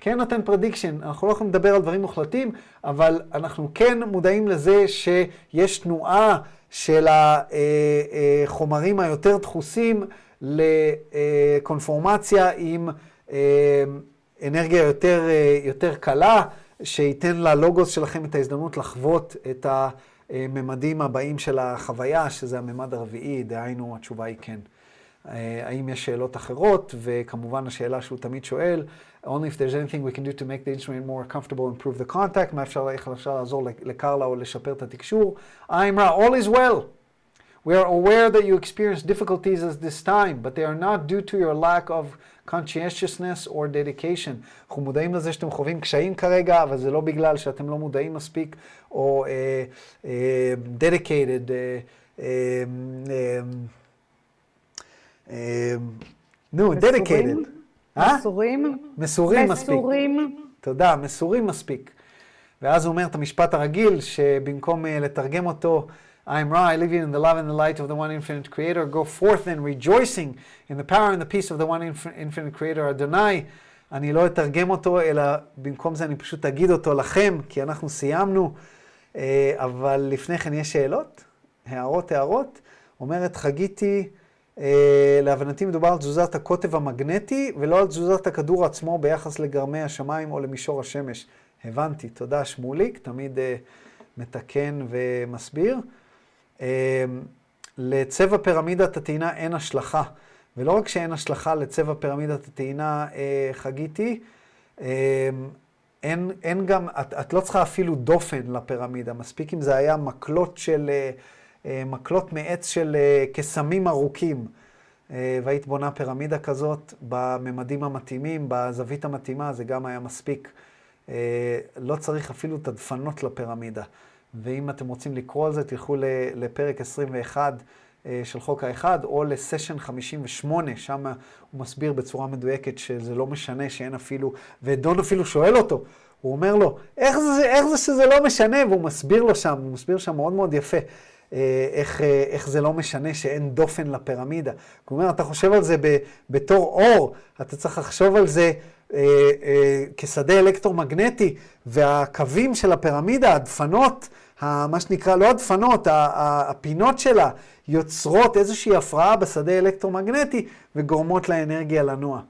כן נותן prediction, אנחנו לא יכולים לדבר על דברים מוחלטים, אבל אנחנו כן מודעים לזה שיש תנועה של החומרים היותר דחוסים לקונפורמציה עם אה, אנרגיה יותר, אה, יותר קלה, שייתן ללוגוס שלכם את ההזדמנות לחוות את הממדים הבאים של החוויה, שזה הממד הרביעי, דהיינו התשובה היא כן. אה, האם יש שאלות אחרות, וכמובן השאלה שהוא תמיד שואל, only if there's anything we can do to make the instrument more comfortable and improve the contact, מה אפשר, איך אפשר לעזור לקרלה או לשפר את התקשור. Ra, all is well. We are aware that you experience difficulties at this time, but they are not due to your lack of conscientiousness or dedication. אנחנו מודעים לזה שאתם חווים קשיים כרגע, אבל זה לא בגלל שאתם לא מודעים מספיק או uh, uh, dedicated. Uh, um, um, um, נו, dedicated. אה? מסורים? מסורים מספיק. מסורים. תודה, מסורים מספיק. ואז הוא אומר את המשפט הרגיל, שבמקום uh, לתרגם אותו, I'm Ra, I live in the love and the light of the one infinite creator, go forth then rejoicing in the power and the peace of the one inf- infinite creator, אדוני. אני לא אתרגם אותו, אלא במקום זה אני פשוט אגיד אותו לכם, כי אנחנו סיימנו. Uh, אבל לפני כן יש שאלות? הערות, הערות? אומרת חגיתי, uh, להבנתי מדובר על תזוזת הקוטב המגנטי, ולא על תזוזת הכדור עצמו ביחס לגרמי השמיים או למישור השמש. הבנתי, תודה שמוליק, תמיד uh, מתקן ומסביר. Uh, לצבע פירמידת הטעינה אין השלכה, ולא רק שאין השלכה לצבע פירמידת הטעינה, uh, חגיתי, uh, אין, אין גם, את, את לא צריכה אפילו דופן לפירמידה, מספיק אם זה היה מקלות של, uh, uh, מקלות מעץ של קסמים ארוכים. והיית בונה פירמידה כזאת בממדים המתאימים, בזווית המתאימה, זה גם היה מספיק. לא צריך אפילו את הדפנות לפירמידה. ואם אתם רוצים לקרוא על זה, תלכו לפרק 21 uh, של חוק האחד, או לסשן 58, שם הוא מסביר בצורה מדויקת שזה לא משנה שאין אפילו, ודון אפילו שואל אותו, הוא אומר לו, איך זה, איך זה שזה לא משנה? והוא מסביר לו שם, הוא מסביר שם מאוד מאוד יפה. אה, איך, אה, איך זה לא משנה שאין דופן לפירמידה. אומר, אתה חושב על זה ב, בתור אור, אתה צריך לחשוב על זה אה, אה, כשדה אלקטרומגנטי, והקווים של הפירמידה, הדפנות, מה שנקרא, לא הדפנות, הפינות שלה, יוצרות איזושהי הפרעה בשדה אלקטרומגנטי וגורמות לאנרגיה לנוע.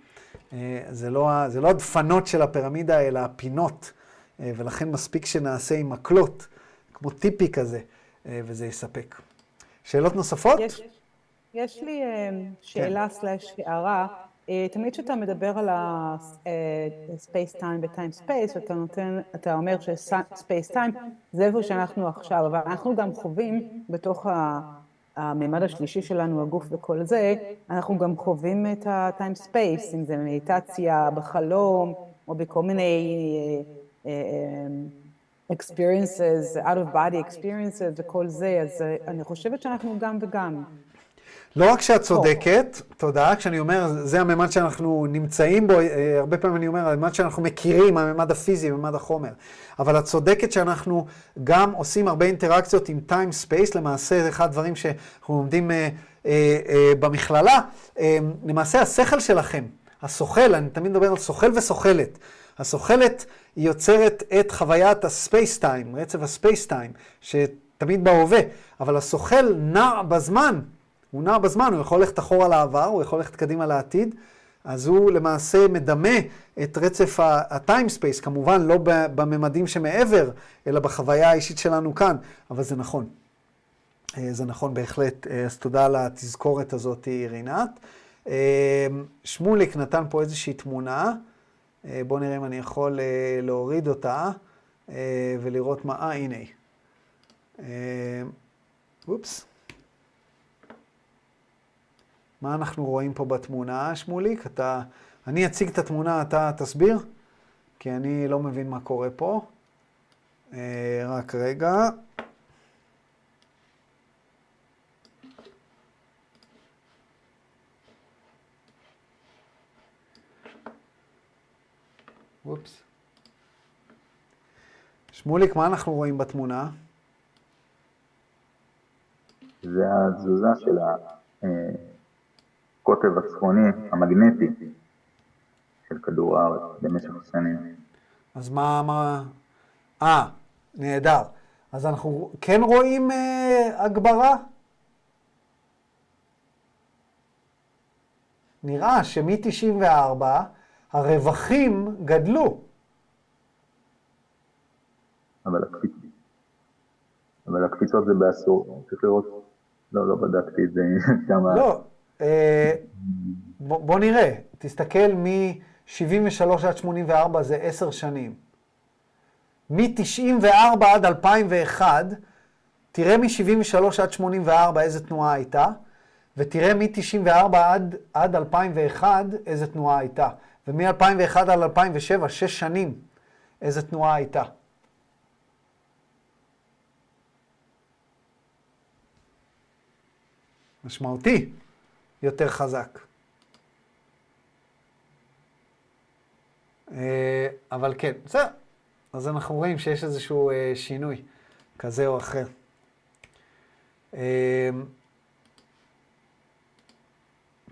אה, זה לא, זה לא הדפנות של הפירמידה, אלא הפינות, אה, ולכן מספיק שנעשה עם מקלות, כמו טיפי כזה, אה, וזה יספק. שאלות נוספות? יש, יש לי אה, שאלה סלאש הערה. אה, תמיד כשאתה מדבר על ה-space time ו-time space, אתה נותן, אתה אומר ש-space time זה איפה שאנחנו עכשיו, אבל אנחנו גם חווים בתוך. הממד השלישי שלנו, הגוף וכל זה, אנחנו גם חווים את ה-time space, אם זה מדיטציה בחלום, או בכל מיני אה, אה, experiences, out of body experiences וכל זה, אז אה, אני חושבת שאנחנו גם וגם. לא רק שאת צודקת, תודה, כשאני אומר, זה הממד שאנחנו נמצאים בו, אה, הרבה פעמים אני אומר, הממד שאנחנו מכירים, הממד הפיזי, הממד החומר. אבל את צודקת שאנחנו גם עושים הרבה אינטראקציות עם time space, למעשה זה אחד הדברים שאנחנו לומדים אה, אה, אה, במכללה. אה, למעשה השכל שלכם, הסוכל, אני תמיד מדבר על סוכל וסוכלת. הסוכלת היא יוצרת את חוויית ה space time, רצף ה space time, שתמיד בהווה, אבל הסוכל נע בזמן. הוא נע בזמן, הוא יכול ללכת אחורה לעבר, הוא יכול ללכת קדימה לעתיד, אז הוא למעשה מדמה את רצף ה-time space, כמובן לא בממדים שמעבר, אלא בחוויה האישית שלנו כאן, אבל זה נכון. אה, זה נכון בהחלט, אה, אז תודה על התזכורת הזאת, רינת. אה, שמוליק נתן פה איזושהי תמונה, בואו נראה אם אני יכול להוריד אותה ולראות מה, אה, הנה. אופס. מה אנחנו רואים פה בתמונה, שמוליק? אתה... אני אציג את התמונה, אתה תסביר? כי אני לא מבין מה קורה פה. אה, רק רגע. אופס. שמוליק, מה אנחנו רואים בתמונה? זה התזוזה של ה... הקוטב הצפוני המגנטי של כדור הארץ במשך השנים. אז מה, מה... אה, נהדר. אז אנחנו כן רואים אה, הגברה? נראה שמ-94 הרווחים גדלו. אבל, הקפיצ... אבל הקפיצות זה בעשור, צריך לראות, לא, לא בדקתי את זה שם. לא, בוא, בוא נראה, תסתכל מ-73 עד 84 זה עשר שנים. מ-94 עד 2001, תראה מ-73 עד 84 איזה תנועה הייתה, ותראה מ-94 עד, עד 2001 איזה תנועה הייתה. ומ-2001 עד 2007, שש שנים, איזה תנועה הייתה. משמעותי. יותר חזק. אה, אבל כן, בסדר. אז אנחנו רואים שיש איזשהו אה, שינוי כזה או אחר. אה,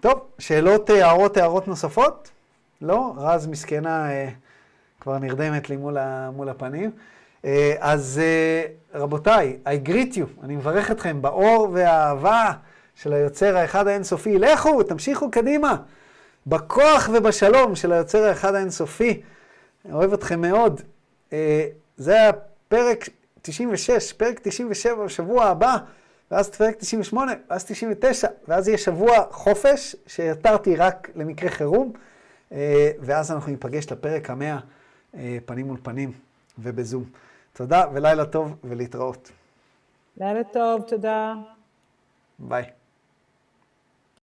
טוב, שאלות, הערות, הערות נוספות? לא? רז מסכנה כבר נרדמת לי מול, מול הפנים. אז רבותיי, I greet you, אני מברך אתכם באור והאהבה. של היוצר האחד האינסופי. לכו, תמשיכו קדימה. בכוח ובשלום של היוצר האחד האינסופי. אוהב אתכם מאוד. אה, זה היה פרק 96, פרק 97 בשבוע הבא, ואז פרק 98, ואז 99, ואז יהיה שבוע חופש, שהתרתי רק למקרה חירום, אה, ואז אנחנו ניפגש לפרק המאה, אה, פנים מול פנים ובזום. תודה ולילה טוב ולהתראות. לילה טוב, תודה. ביי.